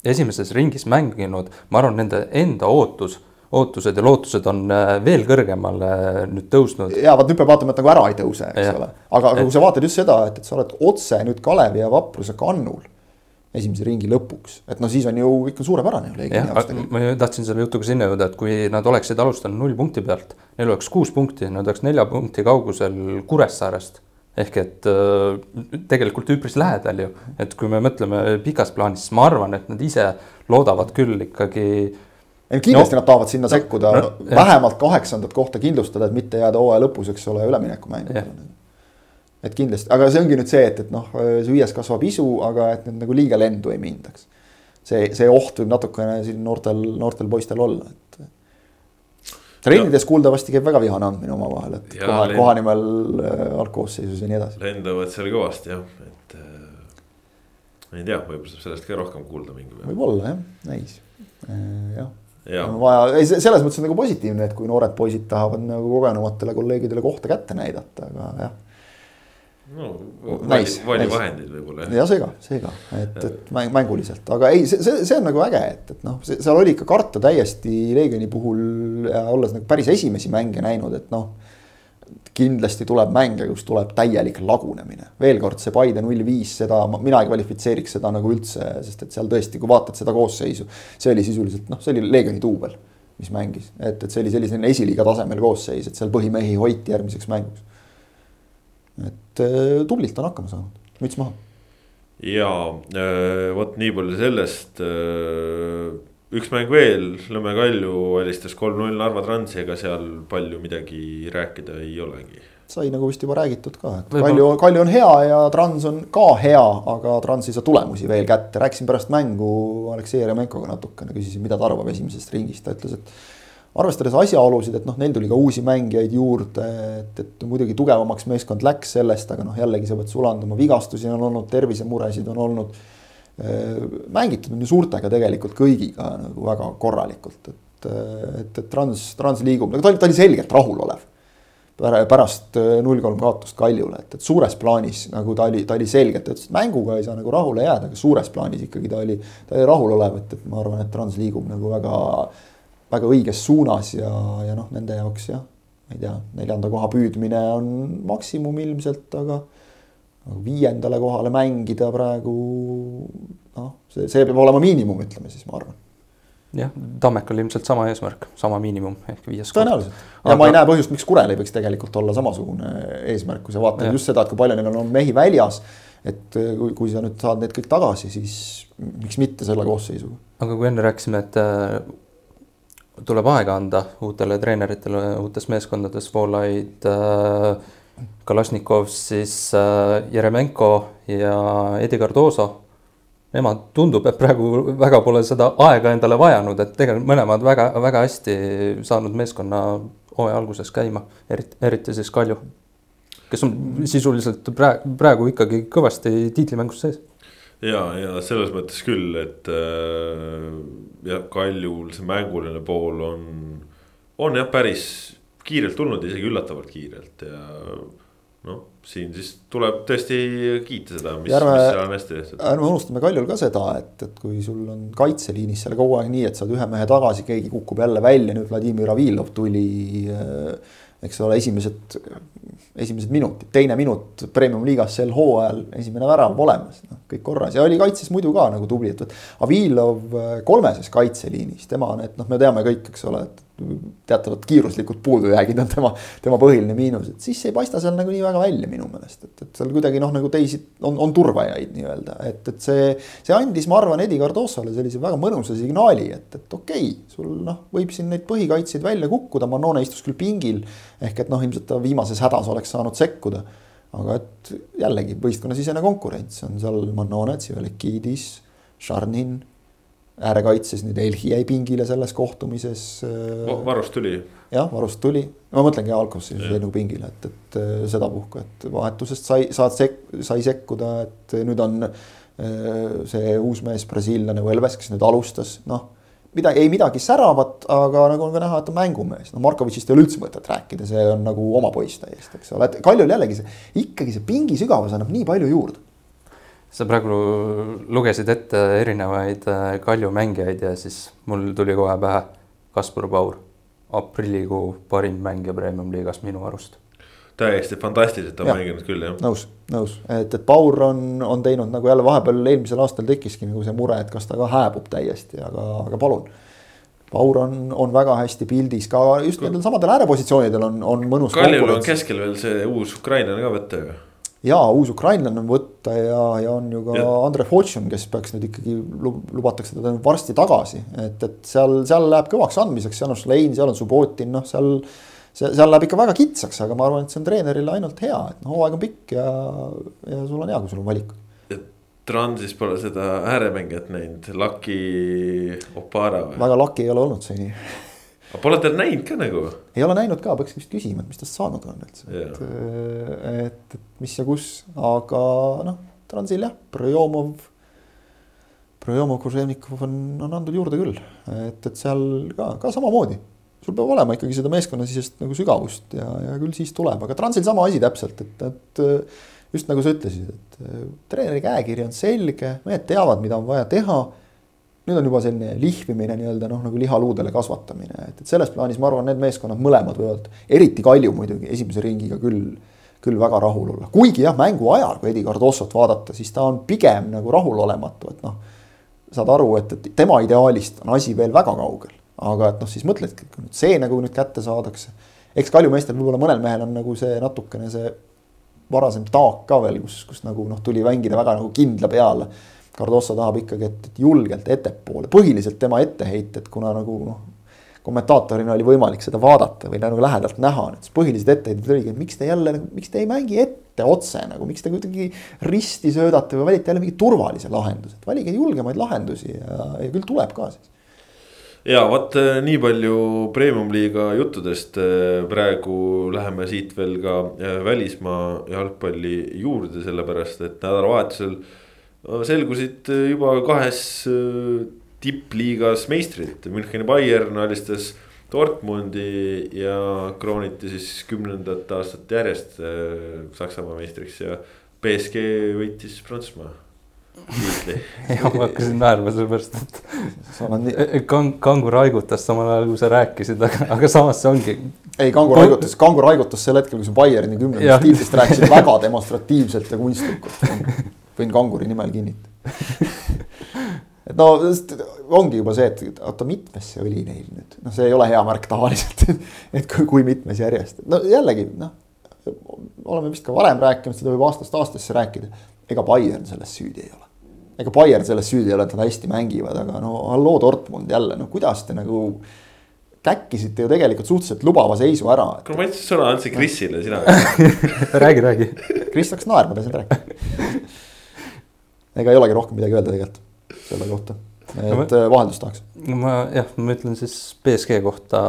Speaker 3: esimeses ringis mänginud, ma arvan, nende enda ootus ootused ja lootused on veel kõrgemale nüüd tõusnud.
Speaker 2: ja vot nüüd peab vaatama, et nagu ära ei tõuse, eks ja. ole. aga, aga kui sa vaatad just seda, et, et sa oled otse nüüd Kalevi ja Vapruse kannul esimese ringi lõpuks, et no siis on ju ikka suurepärane ju
Speaker 3: Leegioni jaoks tegelikult. ma tahtsin selle jutuga sinna jõuda, et kui nad oleksid alustanud null punkti pealt, neil oleks kuus punkti, nad oleks nelja punkti kaugusel Kuressaarest ehk et äh, tegelikult üpris lähedal ju, et kui me mõtleme pikas plaanis, siis ma arvan, et nad ise loodavad küll ikkagi
Speaker 2: ei kindlasti no, nad tahavad sinna sekkuda no, vähemalt kaheksandat kohta kindlustada, et mitte jääda hooaja lõpus, eks ole, üleminekumängudele. Et kindlasti, aga see ongi nüüd see, et, et noh, viies kasvab isu, aga et nüüd nagu liiga lendu ei mindaks. see, see oht võib natukene siin noortel, noortel poistel olla, et. trennides kuuldavasti käib väga vihane andmine omavahel, et ja, koha, lend... kohanimel äh, algkoosseisus ja nii edasi.
Speaker 1: lendavad seal kõvasti jah, et äh, ei tea, võib-olla saab sellest ka rohkem kuulda mingi
Speaker 2: päev. võib-olla jah, näis, äh, jah on vaja, ei selles mõttes on nagu positiivne, et kui noored poisid tahavad nagu kogenumatele kolleegidele kohta kätte näidata, aga jah.
Speaker 1: No nice, vali vahendid võib-olla.
Speaker 2: ja see ka, see ka, et, et mäng, mänguliselt, aga ei, see, see, see on nagu äge, et, et noh, seal oli ikka karta täiesti Leegioni puhul ja olles nagu päris esimesi mänge näinud, et noh kindlasti tuleb mänge, kus tuleb täielik lagunemine. veel kord, see Paide null viis, seda mina ei kvalifitseeriks seda nagu üldse, sest et seal tõesti, kui vaatad seda koosseisu, see oli sisuliselt noh, see oli Leegioni duubel, mis mängis, et, et see oli selline esiliiga tasemel koosseis, et seal põhimehi hoiti järgmiseks mänguks. Et äh, tublilt on hakkama saanud, müts maha.
Speaker 1: ja äh, vot nii palju sellest. Äh, üks mäng veel, Nõmme Kalju alistas kolm-null Narva Transi, ega seal palju midagi rääkida ei olegi.
Speaker 2: sai nagu vist juba räägitud ka, et Kalju, Kalju on hea ja Trans on ka hea, aga Trans ei saa tulemusi veel kätte, rääkisin pärast mängu Aleksei Jeremenkoga natukene, küsisin, mida ta arvab esimesest ringist, ta ütles, et arvestades asjaolusid, et noh, neil tuli ka uusi mängijaid juurde, et, et muidugi tugevamaks meeskond läks sellest, aga noh, jällegi sa pead sulanduma, vigastusi on olnud, tervisemuresid on olnud Äh, mängitud on ju suurtega tegelikult kõigiga nagu väga korralikult, et, et, et Trans, Trans liigub, ta oli, ta oli selgelt rahulolev. pärast äh, null kolm kaotust Kaljule, et, et suures plaanis nagu ta oli, ta oli selgelt, ütles, et mänguga ei saa nagu rahule jääda, aga suures plaanis ikkagi ta oli, ta oli rahulolev, et, et ma arvan, et Trans liigub nagu väga, väga õiges suunas ja, ja noh, nende jaoks jah, ma ei tea, neljanda koha püüdmine on maksimum ilmselt, aga viiendale kohale mängida praegu noh, see, see peab olema miinimum, ütleme siis, ma arvan.
Speaker 3: jah, Tammekal ilmselt sama eesmärk, sama miinimum ehk viies
Speaker 2: koht. tõenäoliselt ja Aga... ma ei näe põhjust, miks Kurel ei võiks tegelikult olla samasugune eesmärk, kui sa vaatad ja. just seda, et kui palju neil on mehi väljas. et kui, kui sa nüüd saad need kõik tagasi, siis miks mitte selle koosseisuga.
Speaker 3: aga kui enne rääkisime, et äh, tuleb aega anda uutele treeneritele uutes meeskondades, Voolaid äh, Kalašnikov, siis äh, Jeremenko ja Edi Cardoso. Nemad tundub, et praegu väga pole seda aega endale vajanud, et tegelikult mõlemad väga-väga hästi saanud meeskonna hooaja alguses käima, eriti, eriti siis Kalju. kes on sisuliselt praegu, praegu ikkagi kõvasti tiitlimängus sees.
Speaker 1: Ja, ja selles mõttes küll, et äh, jah, Kaljul see mänguline pool on, on jah, päris kiirelt tulnud, isegi üllatavalt kiirelt ja noh, siin siis tuleb tõesti kiita seda, mis, mis seal on hästi tehtud.
Speaker 2: ärme unustame Kaljul ka seda, et, et kui sul on kaitseliinis seal kogu aeg nii, et saad ühe mehe tagasi, keegi kukub jälle välja, nüüd Vladimir Avilov tuli äh, eks ole, esimesed, esimesed minutid, teine minut premium-liigas sel hooajal, esimene värav olemas, noh, kõik korras ja oli kaitses muidu ka nagu tubli, et. Avilov äh, kolmeses kaitseliinis, tema et noh, me teame kõik, eks ole, et teatavad kiiruslikud puudujäägid on tema, tema põhiline miinus, et siis ei paista seal nagu nii väga välja minu meelest, et, et seal kuidagi noh, nagu teisi on, on turvajaid nii-öelda, et, et see. see andis, ma arvan, Eddie Cardosole sellise väga mõnusa signaali, et, et okei okay,, sul noh, võib siin neid põhikaitsjaid välja kukkuda, Manone istus küll pingil. ehk et noh, ilmselt ta viimases hädas oleks saanud sekkuda. aga et jällegi võistkonnasisene konkurents on seal Manone, Tsivelekidis, Šarnin äärekaitses nüüd Elhi jäi pingile selles kohtumises.
Speaker 1: Äh, varust tuli.
Speaker 2: jah, varust tuli, ma mõtlengi Alkos jäi nagu pingile, et, et äh, sedapuhku, et vahetusest sai, saad sek-, sai sekkuda, et nüüd on äh, see uus mees, brasiillane Võlves, kes nüüd alustas, noh midagi, ei midagi säravat, aga nagu on ka näha, et on mängumees, no Markovitšist ei ole üldse mõtet rääkida, see on nagu oma poiss täiesti, eks ole, et Kaljul jällegi see, ikkagi see pingi sügavus annab nii palju juurde
Speaker 3: sa praegu lugesid ette erinevaid äh, Kalju mängijaid ja siis mul tuli kohe pähe Kaspar Paur, aprillikuu parim mängija Premium-liigas minu arust.
Speaker 1: täiesti fantastiliselt on mänginud küll jah.
Speaker 2: nõus, nõus, et, et Paur on, on teinud nagu jälle vahepeal eelmisel aastal tekkiski nagu see mure, et kas ta ka hääbub täiesti, aga, aga palun. Paur on, on väga hästi pildis ka just nendel samadel äärepositsioonidel on, on mõnus.
Speaker 1: Kaljul on keskel veel see uus ukrainlane ka võtta ju
Speaker 2: ja uus ukrainlane on võtta ja, ja on ju ka ja. Andre Fortune, kes peaks nüüd ikkagi lubatakse teda varsti tagasi, et, et seal, seal läheb kõvaks andmiseks, seal on Šlein, seal on Subbotin, noh, seal. see, seal läheb ikka väga kitsaks, aga ma arvan, et see on treenerile ainult hea, et noh, hooaeg on pikk ja, ja sul on hea, kui sul on valikud.
Speaker 1: Transis pole seda ääremängijat näinud, Lucky Opara
Speaker 2: või? väga Lucky ei ole olnud seni
Speaker 1: aga pole te näinud ka nagu?
Speaker 2: ei ole näinud ka, peaks vist küsima, et mis tast saanud on üldse yeah., et, et, et mis ja kus, aga noh, Transil jah, Projomov. Projomov, Kuževnikov on, on andnud juurde küll, et, et seal ka, ka samamoodi. sul peab olema ikkagi seda meeskonnasisest nagu sügavust ja, ja küll siis tuleb, aga Transil sama asi täpselt, et, et just nagu sa ütlesid, et treeneri käekiri on selge, mehed teavad, mida on vaja teha nüüd on juba selline lihvimine nii-öelda noh, nagu lihaluudele kasvatamine, et, et selles plaanis ma arvan, need meeskonnad mõlemad võivad, eriti Kalju muidugi esimese ringiga küll, küll väga rahul olla. kuigi jah, mängu ajal, kui Eddie Cardossot vaadata, siis ta on pigem nagu rahulolematu, et noh. saad aru, et, et tema ideaalist on asi veel väga kaugel, aga et noh, siis mõtledki, et kui nüüd see nagu nüüd kätte saadakse. eks Kalju meestel võib-olla mõnel mehel on nagu see natukene see varasem taak ka veel, kus, kus nagu noh, tuli mängida väga nagu kindla peale Cardoso tahab ikkagi, et, et julgelt ettepoole, põhiliselt tema etteheited, kuna nagu noh. kommentaatorina oli võimalik seda vaadata või nagu lähedalt näha, siis põhilised etteheited oligi, et miks te jälle, nagu, miks te ei mängi ette otse nagu, miks te kuidagi risti söödate või valite jälle mingi turvalise lahenduse, et valige julgemaid lahendusi ja, ja küll tuleb ka siis
Speaker 1: ja vot äh, nii palju premium-liiga juttudest, äh, praegu läheme siit veel ka äh, välismaa jalgpalli juurde, sellepärast et nädalavahetusel selgusid äh, juba kahes äh, tippliigas meistrid, Müncheni Bayern alistas Dortmundi ja krooniti siis kümnendat aastat järjest äh, Saksamaa meistriks ja BSG võitis Prantsusmaa tiitli.
Speaker 3: ja ma hakkasin naerma sellepärast, et kang-, kangur haigutas samal ajal, kui sa rääkisid, aga, aga samas see ongi.
Speaker 2: ei, kangur haigutas, kangur haigutas sel hetkel, kui sa Bayerni kümnendast tiitlist rääkisid väga demonstratiivselt ja kunstlikult võin kanguri nimel kinnitada et no ongi juba see, et oota, mitmes see oli neil nüüd, noh, see ei ole hea märk tavaliselt et kui, kui mitmes järjest, no jällegi noh. oleme vist ka varem rääkinud, seda võib aastast aastasse rääkida, ega Bayern selles süüdi ei ole. ega Bayern selles süüdi ei ole, et nad hästi mängivad, aga no halloo Dortmund jälle, no kuidas te nagu käkkisite ju tegelikult suhteliselt lubava seisu ära
Speaker 1: et.... kuule, ma ütlesin sõna andsin Krisile, sina
Speaker 3: räägi, räägi.
Speaker 2: Kris hakkas naerma, ta ei saanud rääkida ega ei olegi rohkem midagi öelda tegelikult selle kohta, et no, äh, vaheldust tahaks.
Speaker 3: no ma jah, ma ütlen siis BSG kohta,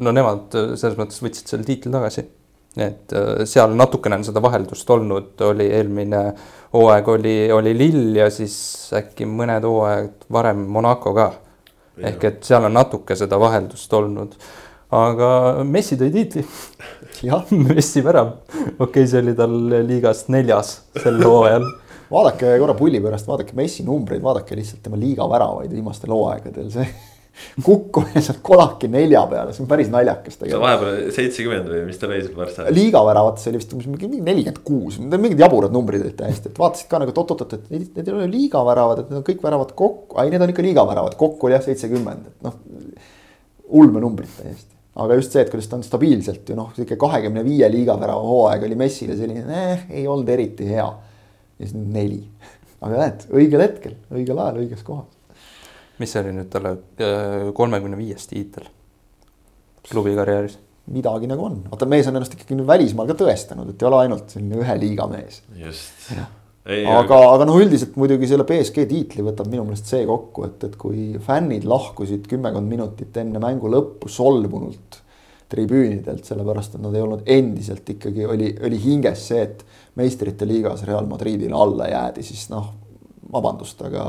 Speaker 3: no nemad äh, selles mõttes võtsid selle tiitli tagasi. et äh, seal natukene on seda vaheldust olnud, oli eelmine hooaeg oli, oli Lill ja siis äkki mõned hooajad varem Monaco ka. ehk et seal on natuke seda vaheldust olnud aga Messi tõi tiitli
Speaker 2: jah,
Speaker 3: Messi värav, okei okay,, see oli tal liigas neljas sel hooajal.
Speaker 2: Vaadake korra pulli pärast, vaadake Messi numbreid, vaadake lihtsalt tema liiga väravaid viimastel hooaegadel, see kukkumine sealt kolaki nelja peale, see on päris naljakas
Speaker 1: see
Speaker 2: tegelikult.
Speaker 1: vahepeal seitsekümmend või mis ta lõi seal Barca?
Speaker 2: liiga väravates oli vist mingi nelikümmend kuus, need on mingid jaburad numbrid olid täiesti, et vaatasid ka nagu et oot-oot-oot, et need, need ei ole liiga väravad, et need on kõik väravad kokku, ei, need on ikka liiga väravad, kokku oli jah seitsekümmend, et noh. ulme numbrid täiesti, aga just see, et kuidas ta on stabiilselt ju noh, sihuke kahekümne viie liiga värava hooaeg oli Messile selline eh,, ei olnud eriti hea. Ja siis neli, aga näed, õigel hetkel, õigel ajal, õiges kohas.
Speaker 3: mis see oli nüüd talle kolmekümne viies tiitel klubi karjääris?
Speaker 2: midagi nagu on, vaata mees on ennast ikkagi nüüd välismaal ka tõestanud, et ei ole ainult selline ühe liiga mees
Speaker 1: just.
Speaker 2: aga, aga noh, üldiselt muidugi selle BSG tiitli võtab minu meelest see kokku, et, et kui fännid lahkusid kümmekond minutit enne mängu lõppu solvunult tribüünidelt, sellepärast et nad ei olnud endiselt ikkagi oli, oli hinges see, et meistrite liigas Real Madridile alla jäädi, siis noh, vabandust, aga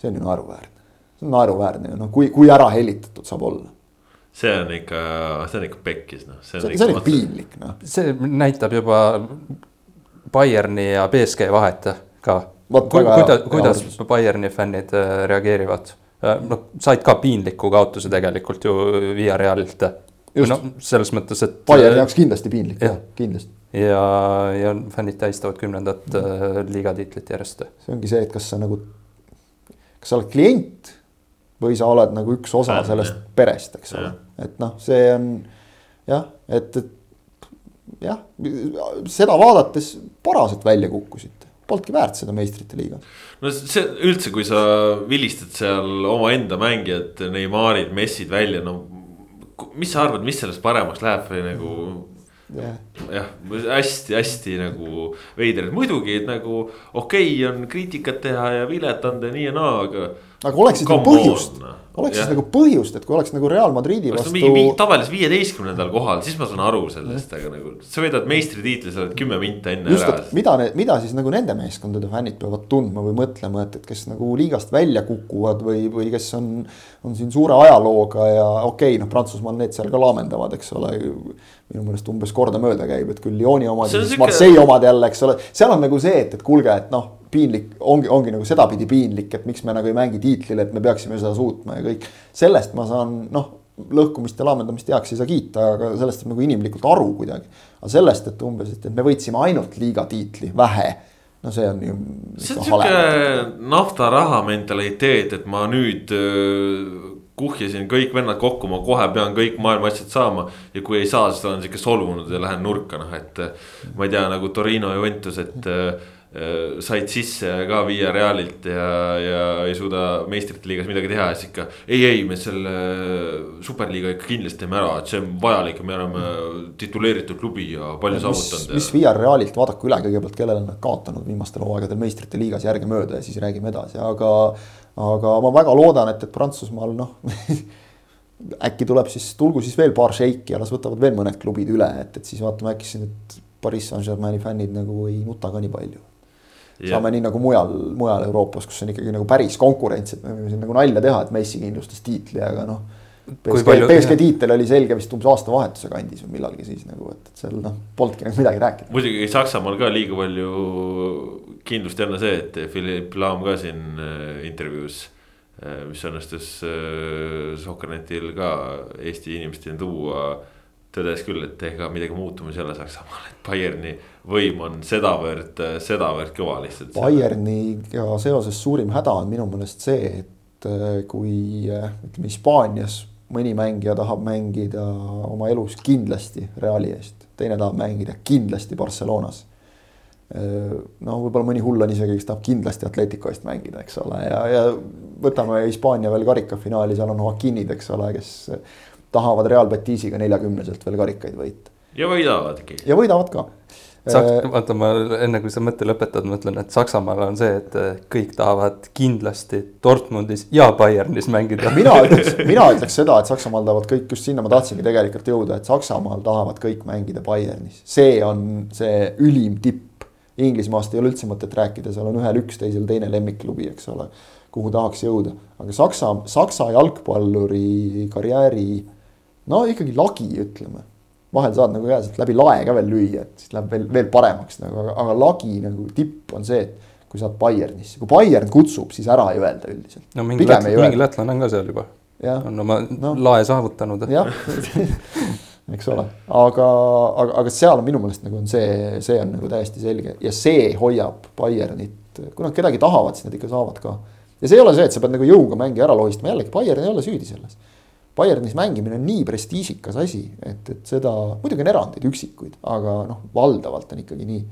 Speaker 2: see on ju naeruväärne. see on naeruväärne ju noh, kui, kui ära hellitatud saab olla.
Speaker 1: see on ikka, see on ikka pekkis noh.
Speaker 2: see, see on ikka piinlik noh.
Speaker 3: see näitab juba Bayerni ja BSG vahet ka.
Speaker 2: Väga hea-
Speaker 3: kuidas, kuidas. Bayerni fännid äh, reageerivad? noh, said ka piinliku kaotuse tegelikult ju Via Realilt.
Speaker 2: Just.
Speaker 3: no selles mõttes, et.
Speaker 2: Bayerni jaoks kindlasti piinlik Jah., kindlasti.
Speaker 3: ja, ja fännid tähistavad kümnendat äh, liigatiitlit järjest.
Speaker 2: see ongi see, et kas sa nagu, kas sa oled klient või sa oled nagu üks osa
Speaker 1: Fänn,
Speaker 2: sellest
Speaker 1: jah.
Speaker 2: perest, eks ole et noh, see on jah, et, et jah, seda vaadates parased välja kukkusite, polnudki väärt seda meistrite liiga.
Speaker 1: no see üldse, kui sa vilistad seal omaenda mängijad, Neymarid, Messid välja, no mis sa arvad, mis sellest paremaks läheb või nagu
Speaker 2: jah,
Speaker 1: jah, hästi-hästi nagu veider, muidugi et nagu okei okay, on kriitikat teha ja vilet anda ja nii ja naa, aga.
Speaker 2: aga oleks siis nagu põhjust, oleks siis nagu põhjust, et kui oleks nagu Real Madridi
Speaker 1: oleks
Speaker 2: vastu
Speaker 1: mingi, mingi tavaliselt viieteistkümnendal kohal, siis ma saan aru sellest, aga nagu sa võidad meistritiitli, sa oled kümme minta enne
Speaker 2: just,
Speaker 1: ära
Speaker 2: mida, mida siis nagu nende meeskondade fännid peavad tundma või mõtlema, et, et kes nagu liigast välja kukuvad või, või kes on, on siin suure ajalooga ja okei okay,, noh, Prantsusmaal need seal ka laamendavad, eks ole. minu meelest umbes kordamööda käib, et küll Lyoni omad ja siis
Speaker 1: sihuke-
Speaker 2: Marseille omad jälle, eks ole. seal on nagu see, et, et kuulge, et noh, piinlik ongi, ongi nagu sedapidi piinlik, et miks me nagu ei mängi tiitlile, et me peaksime seda suutma ja kõik. sellest ma saan noh, lõhkumist ja laamendamist heaks ei saa kiita, aga sellest saab nagu inimlikult aru kuidagi. aga sellest, et umbes, et, et me võitsime ainult liiga tiitli, vähe. no see on ju.
Speaker 1: see on sihuke naftaraha mentaliteet, et ma nüüd öö, kuhjasin kõik vennad kokku, ma kohe pean kõik maailma asjad saama. ja kui ei saa, siis olen sihuke solvunud ja lähen nurka, noh et ma ei tea, nagu Torino Juventus, et öö, said sisse ka Via Realilt ja, ja ei suuda meistrite liigas midagi teha siis ikka. ei, ei me selle superliiga ikka kindlasti teeme ära, et see on vajalik ja me oleme tituleeritud klubi ja palju saavutanud.
Speaker 2: mis Villarrealilt, vaadake üle kõigepealt, kellele nad kaotanud viimastel hooaegadel meistrite liigas järgemööda ja siis räägime edasi, aga. aga ma väga loodan, et, et Prantsusmaal noh äkki tuleb siis, tulgu siis veel paar šeiki ja las võtavad veel mõned klubid üle, et, et siis vaatame, äkki siis need Pariis Saint-Germaini fännid nagu ei nuta ka nii palju. Saame nii nagu mujal, mujal Euroopas, kus on ikkagi nagu päris konkurents, et me võime siin nagu nalja teha, et Messi kindlustas tiitli, aga noh. PSG, PSG tiitel oli selge vist umbes aastavahetuse kandis või millalgi siis nagu, et, et seal noh, polnudki nagu midagi rääkida.
Speaker 1: muidugi Saksamaal ka liiga palju kindlust jälle see, et Philipp Laam ka siin äh, intervjuus. mis õnnestus äh, Sohkernetil ka Eesti inimesteni tuua. tõdes küll, et ega midagi muutumas ei ole Saksamaal, et Bayerni võim on sedavõrd, sedavõrd kõva lihtsalt.
Speaker 2: Bayerniga seoses suurim häda on minu meelest see, et äh, kui äh, ütleme Hispaanias mõni mängija tahab mängida oma elus kindlasti Reali eest, teine tahab mängida kindlasti Barcelonas. no võib-olla mõni hull on isegi, kes tahab kindlasti Atletico eest mängida, eks ole, ja, ja võtame Hispaania veel karikafinaali, seal on Joaquinid, eks ole, kes tahavad Real Betisiga neljakümneselt veel karikaid võita
Speaker 1: ja võidavadki.
Speaker 2: ja võidavad ka.
Speaker 3: Saks-, vaata ma enne kui sa mõtte lõpetad, ma ütlen, et Saksamaal on see, et eh, kõik tahavad kindlasti Dortmundis ja Bayernis mängida.
Speaker 2: mina ütleks, mina ütleks seda, et Saksamaal tahavad kõik just sinna, ma tahtsingi tegelikult jõuda, et Saksamaal tahavad kõik mängida Bayernis, see on see ülim tipp. Inglismaast ei ole üldse mõtet rääkida, seal on ühel üks, teisel teine lemmikklubi, eks ole, kuhu tahaks jõuda, aga Saksa, Saksa jalgpalluri karjääri no ikkagi lagi, ütleme. Vahel saad nagu jah, sealt läbi lae ka veel lüüa, et siis läheb veel, veel paremaks nagu, aga, aga lagi nagu tipp on see, et kui saad Bayernisse, kui Bayern kutsub, siis ära ei öelda üldiselt.
Speaker 3: no mingi, lätl, mingi lätlane on ka seal juba. on oma no. lae saavutanud.
Speaker 2: jah eks ole, aga, aga, aga seal on minu meelest nagu on see, see on nagu täiesti selge ja see hoiab Bayernit, kui nad kedagi tahavad, siis nad ikka saavad ka. ja see ei ole see, et sa pead nagu jõuga mänge ära lohistama, jällegi Bayern ei ole süüdi selles. Bayernis mängimine on nii prestiižikas asi, et, et seda, muidugi on erandeid, üksikuid, aga noh, valdavalt on ikkagi nii.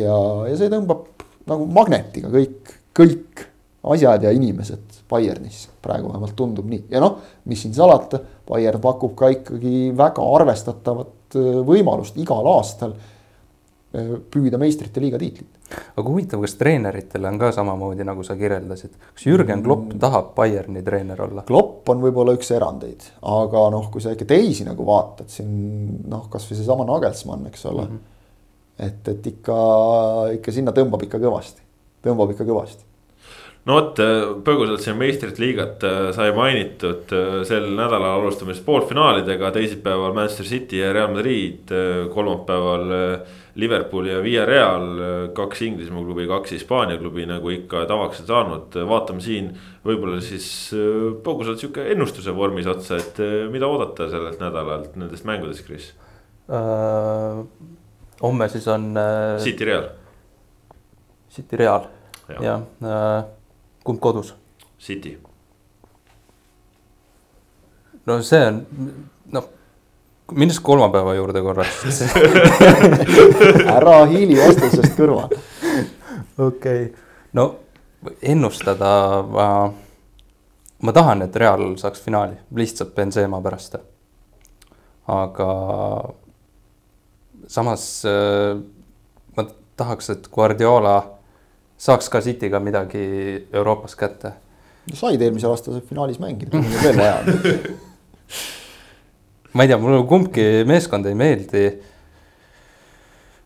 Speaker 2: ja, ja see tõmbab nagu magnetiga kõik, kõik asjad ja inimesed Bayernis praegu vähemalt tundub nii ja noh, mis siin salata, Bayern pakub ka ikkagi väga arvestatavat äh, võimalust igal aastal püüda meistrite liiga tiitlit.
Speaker 3: aga huvitav, kas treeneritel on ka samamoodi, nagu sa kirjeldasid, kas Jürgen Klopp mm. tahab Bayerni treener olla?
Speaker 2: Klopp on võib-olla üks erandeid, aga noh, kui sa ikka teisi nagu vaatad siin noh, kasvõi seesama Nagelsmann, eks ole mm. -hmm. et, et ikka, ikka sinna tõmbab ikka kõvasti, tõmbab ikka kõvasti
Speaker 1: no vot, äh, põgusalt siin meistrite liigat äh, sai mainitud, äh, sel nädalal alustame siis poolfinaalidega, teisipäeval Manchester City ja Real Madrid, kolmapäeval Liverpool ja Villarreal, kaks Inglismaa klubi, kaks Hispaania klubi, nagu ikka tavaks on saanud, vaatame siin võib-olla siis põgusalt sihuke ennustuse vormis otsa, et mida oodata sellelt nädalalt nendest mängudest, Kris uh,?
Speaker 3: homme siis on
Speaker 1: uh,. City Real.
Speaker 3: City Real, jah ja, uh, kumb kodus?
Speaker 1: City.
Speaker 3: no see on, noh, minnes kolmapäeva juurde korraks
Speaker 2: ära hiili vastusest kõrvale.
Speaker 3: okei okay., no ennustada ma, ma tahan, et Real saaks finaali lihtsalt Benzema pärast. aga samas äh, ma tahaks, et Guardiola saaks ka City'ga midagi Euroopas kätte.
Speaker 2: said eelmisel aastal finaalis mängida, neil veel vaja on.
Speaker 3: ma ei tea, mulle kumbki meeskond ei meeldi.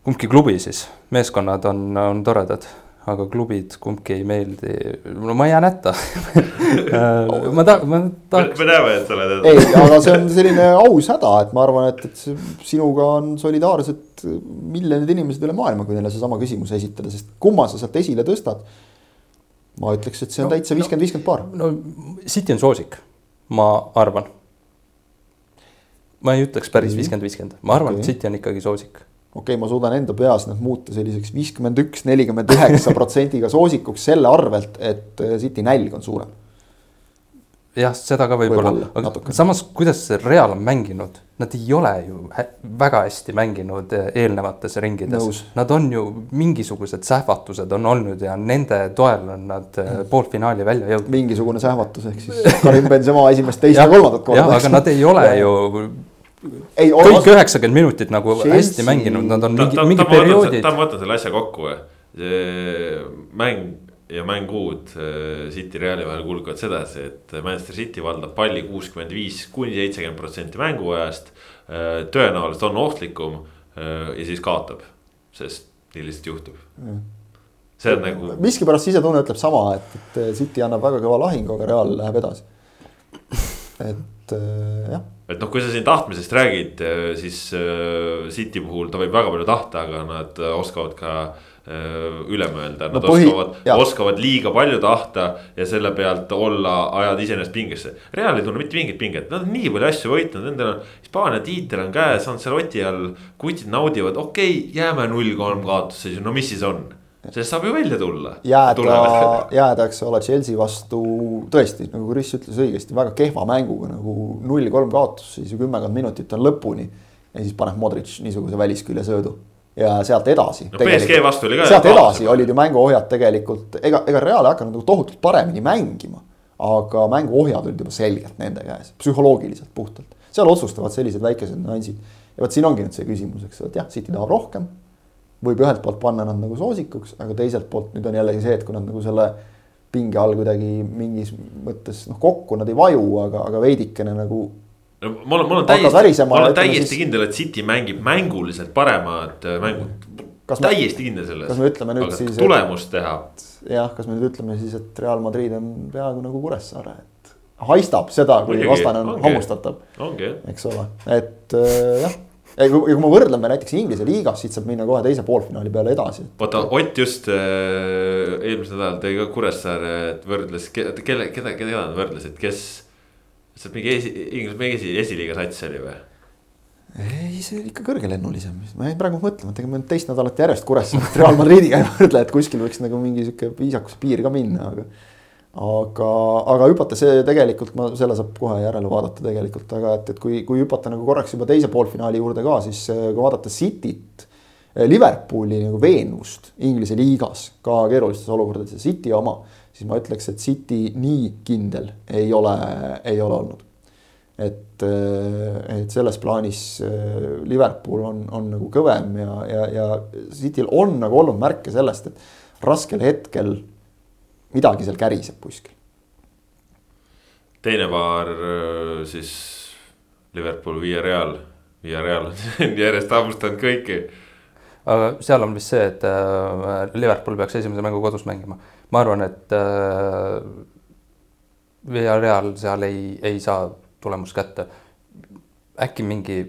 Speaker 3: kumbki klubi siis, meeskonnad on, on toredad aga klubid kumbki ei meeldi, no ma jään hätta ma ta-, ma tahaks.
Speaker 1: me näeme, et sa oled.
Speaker 2: ei, aga see on selline aus häda, et ma arvan, et, et sinuga on solidaarsed miljonid inimesed üle maailma, kui neile seesama küsimus esitada, sest kumma sa sealt esile tõstad. ma ütleks, et see on no, täitsa viiskümmend, viiskümmend paar.
Speaker 3: no City on soosik, ma arvan. ma ei ütleks päris viiskümmend, viiskümmend, ma arvan okay., et City on ikkagi soosik
Speaker 2: okei okay,, ma suudan enda peas need muuta selliseks viiskümmend üks, nelikümmend üheksa protsendiga soosikuks selle arvelt, et äh, City nälg on suurem.
Speaker 3: jah, seda ka võib-olla võib, aga samas, kuidas see Real on mänginud, nad ei ole ju väga hästi mänginud äh, eelnevates ringides. Nad on ju mingisugused sähvatused on olnud ja nende toel on nad mm. poolfinaali välja jõudnud.
Speaker 2: mingisugune sähvatus ehk siis Karim Benzema esimest, teist ja kolmandat korda.
Speaker 3: jah, aga nad ei ole ju ei, kõik üheksakümmend minutit nagu Chelsea... hästi mänginud, nad on mingi, mingi perioodid.
Speaker 1: tahan võtta selle asja kokku, mäng ja mängud äh, City Reali vahel kulgevad sedasi, et Manchester City valdab palli kuuskümmend viis kuni seitsekümmend protsenti mänguajast. Äh, tõenäoliselt on ohtlikum äh, ja siis kaotab, sest nii lihtsalt juhtub mm. see on nagu.
Speaker 2: miskipärast sisetunne ütleb sama, et, et City annab väga kõva lahingu, aga Real läheb edasi. et jah.
Speaker 1: Et noh, kui sa siin tahtmisest räägid, äh, siis äh, City puhul ta võib väga palju tahta, aga nad oskavad ka üle mõelda, nad no põhi, oskavad, oskavad liiga palju tahta ja selle pealt olla, ajada iseennast pingesse. Real ei tunne mitte mingit pinget, nad on nii palju asju võitnud, nendel on Hispaania tiitel on käes, Ancelotti all, kutid naudivad, okei okay,, jääme null kolm kaotusseisu, no mis siis on sellest saab ju välja tulla.
Speaker 2: jääda, jääda, eks ole, Chelsea vastu tõesti, nagu Kris ütles õigesti, väga kehva mänguga nagu null-kolm kaotus, siis ju kümmekond minutit on lõpuni. ja siis paneb Modric niisuguse väliskülje söödu ja sealt edasi
Speaker 1: no,. PSG vastu oli ka.
Speaker 2: sealt edasi olid ju mänguohjad tegelikult, ega, ega Real ei hakanud nagu tohutult paremini mängima. aga mänguohjad olid juba selgelt nende käes, psühholoogiliselt puhtalt. seal otsustavad sellised väikesed nüansid. ja vot siin ongi nüüd see küsimus, eks ole, et jah, City tahab rohkem võib ühelt poolt panna nad nagu soosikuks, aga teiselt poolt nüüd on jällegi see, et kui nad nagu selle pinge all kuidagi mingis mõttes noh, kokku nad ei vaju, aga, aga veidikene nagu.
Speaker 1: no ma olen, ma olen täiesti, ma olen täiesti siis... kindel, et City mängib mänguliselt paremad äh, mängud. täiesti kindel selles.
Speaker 2: kas me ütleme nüüd aga siis.
Speaker 1: tulemust teha.
Speaker 2: jah, kas me nüüd ütleme siis, et Real Madrid on peaaegu nagu Kuressaare, et haistab seda, kui
Speaker 1: Muidugi,
Speaker 2: vastane on hammustatav, eks ole, et äh, jah. Ja kui, ja kui me võrdleme näiteks Inglise liigas, siit saab minna kohe teise poolfinaali peale edasi.
Speaker 1: vaata Ott just äh, eelmisel nädalal tõi ka Kuressaare, et võrdles, kelle, keda, keda nad võrdlesid, kes. see mingi esi, Inglise, mingi esi, esiliiga sats oli või?
Speaker 2: ei, see oli ikka kõrgelennulisem, ma jäin praegu mõtlema, et ega me nüüd teist nädalat järjest Kuressaaret Real Madridiga ei võrdle, et kuskil võiks nagu mingi sihuke viisakuse piir ka minna, aga. aga, aga hüpata see tegelikult ma, selle saab kohe järele vaadata tegelikult, aga et, et kui, kui hüpata nagu korraks juba teise poolfinaali juurde ka, siis äh, kui vaadata Cityt. Liverpooli nagu veenvust Inglise liigas ka keerulistes olukordades ja City oma, siis ma ütleks, et City nii kindel ei ole, ei ole olnud et, et selles plaanis Liverpool on, on nagu kõvem ja, ja, ja Cityl on nagu olnud märke sellest, et raskel hetkel midagi seal käriseb kuskil.
Speaker 1: teine paar äh, siis Liverpool, Via Real, Via Real on järjest hammustanud kõiki.
Speaker 3: aga seal on vist see, et äh, Liverpool peaks esimese mängu kodus mängima. ma arvan, et äh, Villarreal seal ei, ei saa tulemust kätte. äkki mingi,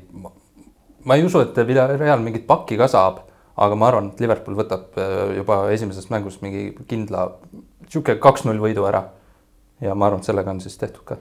Speaker 3: ma ei usu, et Villarreal mingit pakki ka saab, aga ma arvan, et Liverpool võtab juba esimeses mängus mingi kindla sihuke kaks-null võidu ära. ja ma arvan, et sellega on siis tehtud ka.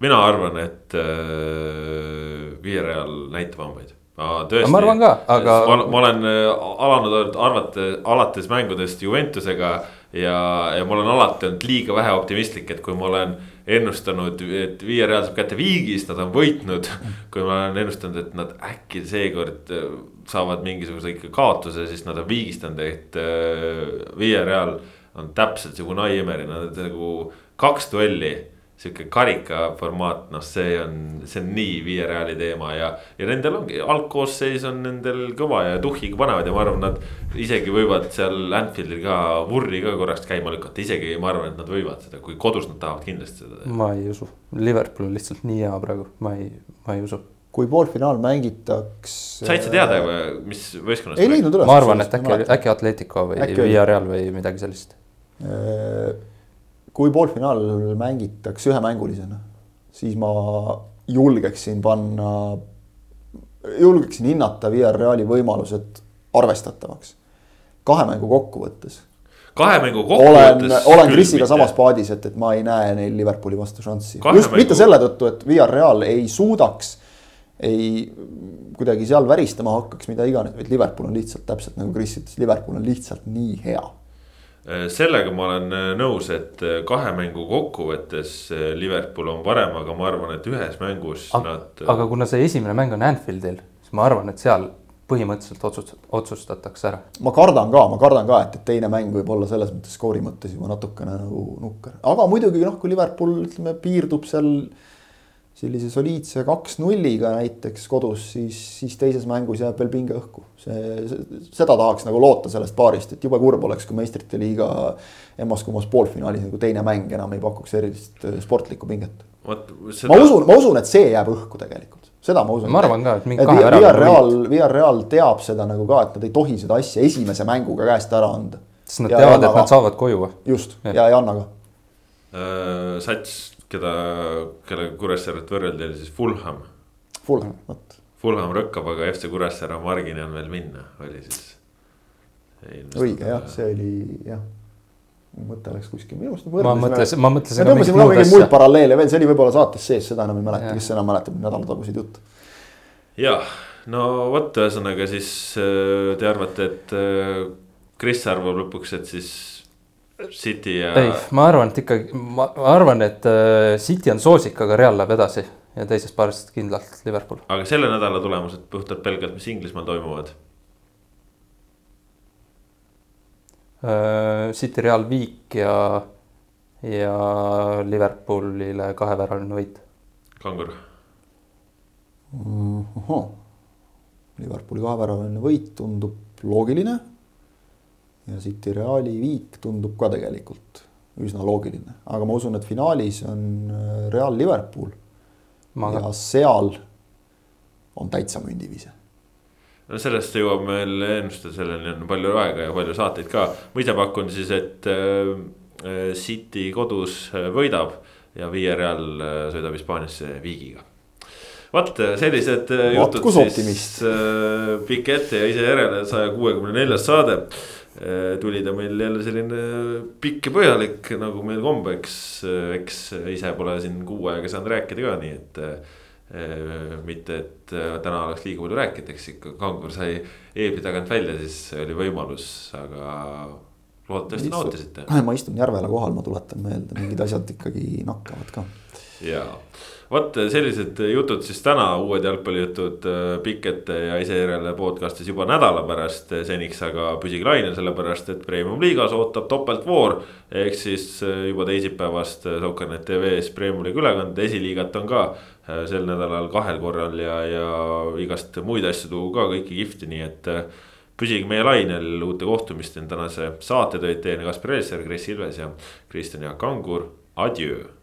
Speaker 1: mina arvan, et äh, Via Real näitab hambaid.
Speaker 3: ma arvan ka, aga-
Speaker 1: ma, olen äh, alanud arvata alates mängudest Juventusega ja, ja ma olen alati olnud liiga vähe optimistlik, et kui ma olen ennustanud, et Via Real saab kätte viigis, nad on võitnud. kui ma olen ennustanud, et nad äkki seekord äh, saavad mingisuguse ikka kaotuse, siis nad on viigistanud, et äh, Via Real on täpselt see Unai Emeri, nad on nagu kaks duelli sihuke karika formaat, noh, see on, see on nii Via Reali teema ja, ja nendel ongi algkoosseis on nendel kõva ja tuhhiga panevad ja ma arvan, nad isegi võivad seal Anfieldil ka vurri ka korraks käima lükata, isegi ma arvan, et nad võivad seda, kui kodus nad tahavad kindlasti seda teha.
Speaker 3: ma ei usu, Liverpool on lihtsalt nii hea praegu, ma ei, ma ei usu.
Speaker 2: kui poolfinaal mängitaks.
Speaker 1: said sa teada? mis võistkonnast?
Speaker 2: ei leidnud üles.
Speaker 3: ma arvan, et äkki, äkki Atletico või
Speaker 2: Äkki oli.
Speaker 3: Villarreal või midagi sellist.
Speaker 2: Kui poolfinaal mängitakse ühemängulisena, siis ma julgeksin panna, julgeksin hinnata Villarreali võimalused arvestatavaks. kahe mängu kokkuvõttes
Speaker 1: kahe mängu
Speaker 2: olen
Speaker 1: kokkuvõttes.,
Speaker 2: olen Krisiga samas paadis, et, et ma ei näe neil Liverpooli vastu šanssi. Just
Speaker 1: mängu-
Speaker 2: mitte selle tõttu, et Villarreal ei suudaks, ei kuidagi seal väristama hakkaks, mida iganes, vaid Liverpool on lihtsalt täpselt nagu Kris ütles, Liverpool on lihtsalt nii hea.
Speaker 1: Sellega ma olen äh, nõus, et äh, kahe mängu kokkuvõttes äh, Liverpool on parem, aga ma arvan, et ühes mängus
Speaker 3: aga,
Speaker 1: nad.
Speaker 3: aga kuna see esimene mäng on Anfieldil, siis ma arvan, et seal põhimõtteliselt otsust-, otsustatakse ära.
Speaker 2: ma kardan ka, ma kardan ka, et, et teine mäng võib olla selles mõttes skoori mõttes juba natukene nagu nukker, aga muidugi noh, kui Liverpool ütleme piirdub seal sellise soliidse kaks-nulliga näiteks kodus, siis, siis teises mängus jääb veel pinge õhku. see, seda tahaks nagu loota sellest paarist, et jube kurb oleks, kui meistrite liiga emmas-kummas poolfinaalis nagu teine mäng enam ei pakuks erilist äh, sportlikku pinget.
Speaker 1: vot
Speaker 2: ma
Speaker 1: seda,
Speaker 2: usun, ma usun, et see jääb õhku tegelikult, seda ma usun.
Speaker 3: Ma arvan ka, et mingi kahe väravaga
Speaker 2: Villarreal, Villarreal teab seda nagu ka, et nad ei tohi seda asja esimese mänguga käest ära anda.
Speaker 3: sest nad teavad, et nad saavad koju.
Speaker 2: just, ja ei anna ka.
Speaker 1: äh, sats, keda, kellega Kuressaaret võrreldi, oli siis Fulham.
Speaker 2: Fulham, vot.
Speaker 1: Fulham rõkkab, aga FC Kuressaare on margini on veel minna, oli siis.
Speaker 2: õige jah, see oli jah. mõte läks kuskil, minu arust.
Speaker 3: ma mõtlesin, ma mõtlesin
Speaker 2: me tõmbasime
Speaker 3: muud
Speaker 2: mingeid muid paralleele veel, see oli võib-olla saates sees, seda enam ei mäleta, kes enam mäletab nädalataguseid jutte.
Speaker 1: jah, no vot, ühesõnaga siis äh, te arvate, et äh, Kris arvab lõpuks, et siis City ja.
Speaker 3: ei, ma arvan, et ikkagi, ma arvan, et äh, City on soosik, aga Real läheb edasi ja teises paaris kindlalt Liverpool.
Speaker 1: aga selle nädala tulemused puhtalt pelgalt, mis Inglismaal toimuvad.
Speaker 3: Äh, City Real viik ja, ja Liverpoolile kaheväraline võit.
Speaker 1: Kangur,
Speaker 2: ahah, Liverpooli kaheväravaline võit tundub loogiline. Ja City Reali viik tundub ka tegelikult üsna loogiline, aga ma usun, et finaalis on äh, Real Liverpool. Ja seal on täitsa mündivise.
Speaker 1: no sellest jõuab meil ennustada, selleni on palju aega ja palju saateid ka. ma ise pakun siis, et äh, City kodus äh, võidab ja Villarreal sõidab Hispaaniasse viigiga. Vot sellised
Speaker 2: Vaat,
Speaker 1: jutud siis Piquet ja ise järele saja kuuekümne neljas saade tuli ta meil jälle selline pikk ja põhjalik, nagu meil kombeks, eks ise pole siin kuu aega saanud rääkida ka, nii et Äh, mitte, et äh, täna oleks liiga palju rääkinud, eks ikka Kangur sai eebli tagant välja, siis oli võimalus, aga loodetavasti nautisite.
Speaker 2: ma istun Järvela kohal, ma tuletan meelde, mingid asjad ikkagi nakkavad ka.
Speaker 1: ja, vot sellised jutud siis täna, uued jalgpallijutud Pikkete ja isejärele podcast'is juba nädala pärast. seniks aga püsige lainel, sellepärast et Premium liigas ootab topeltvoor. ehk siis juba teisipäevast Soccer.net tv-s Premium liiga ülekande, esiliigat on ka Äh, sel nädalal kahel korral ja, ja igast muid asju tuua ka kõiki kihvti, nii et. Püsige meie lainel uute kohtumisteni, tänase saate tõid teieni Kaspar Eesser, Kris Ilves ja Kristjan Jaak Kangur, adjöö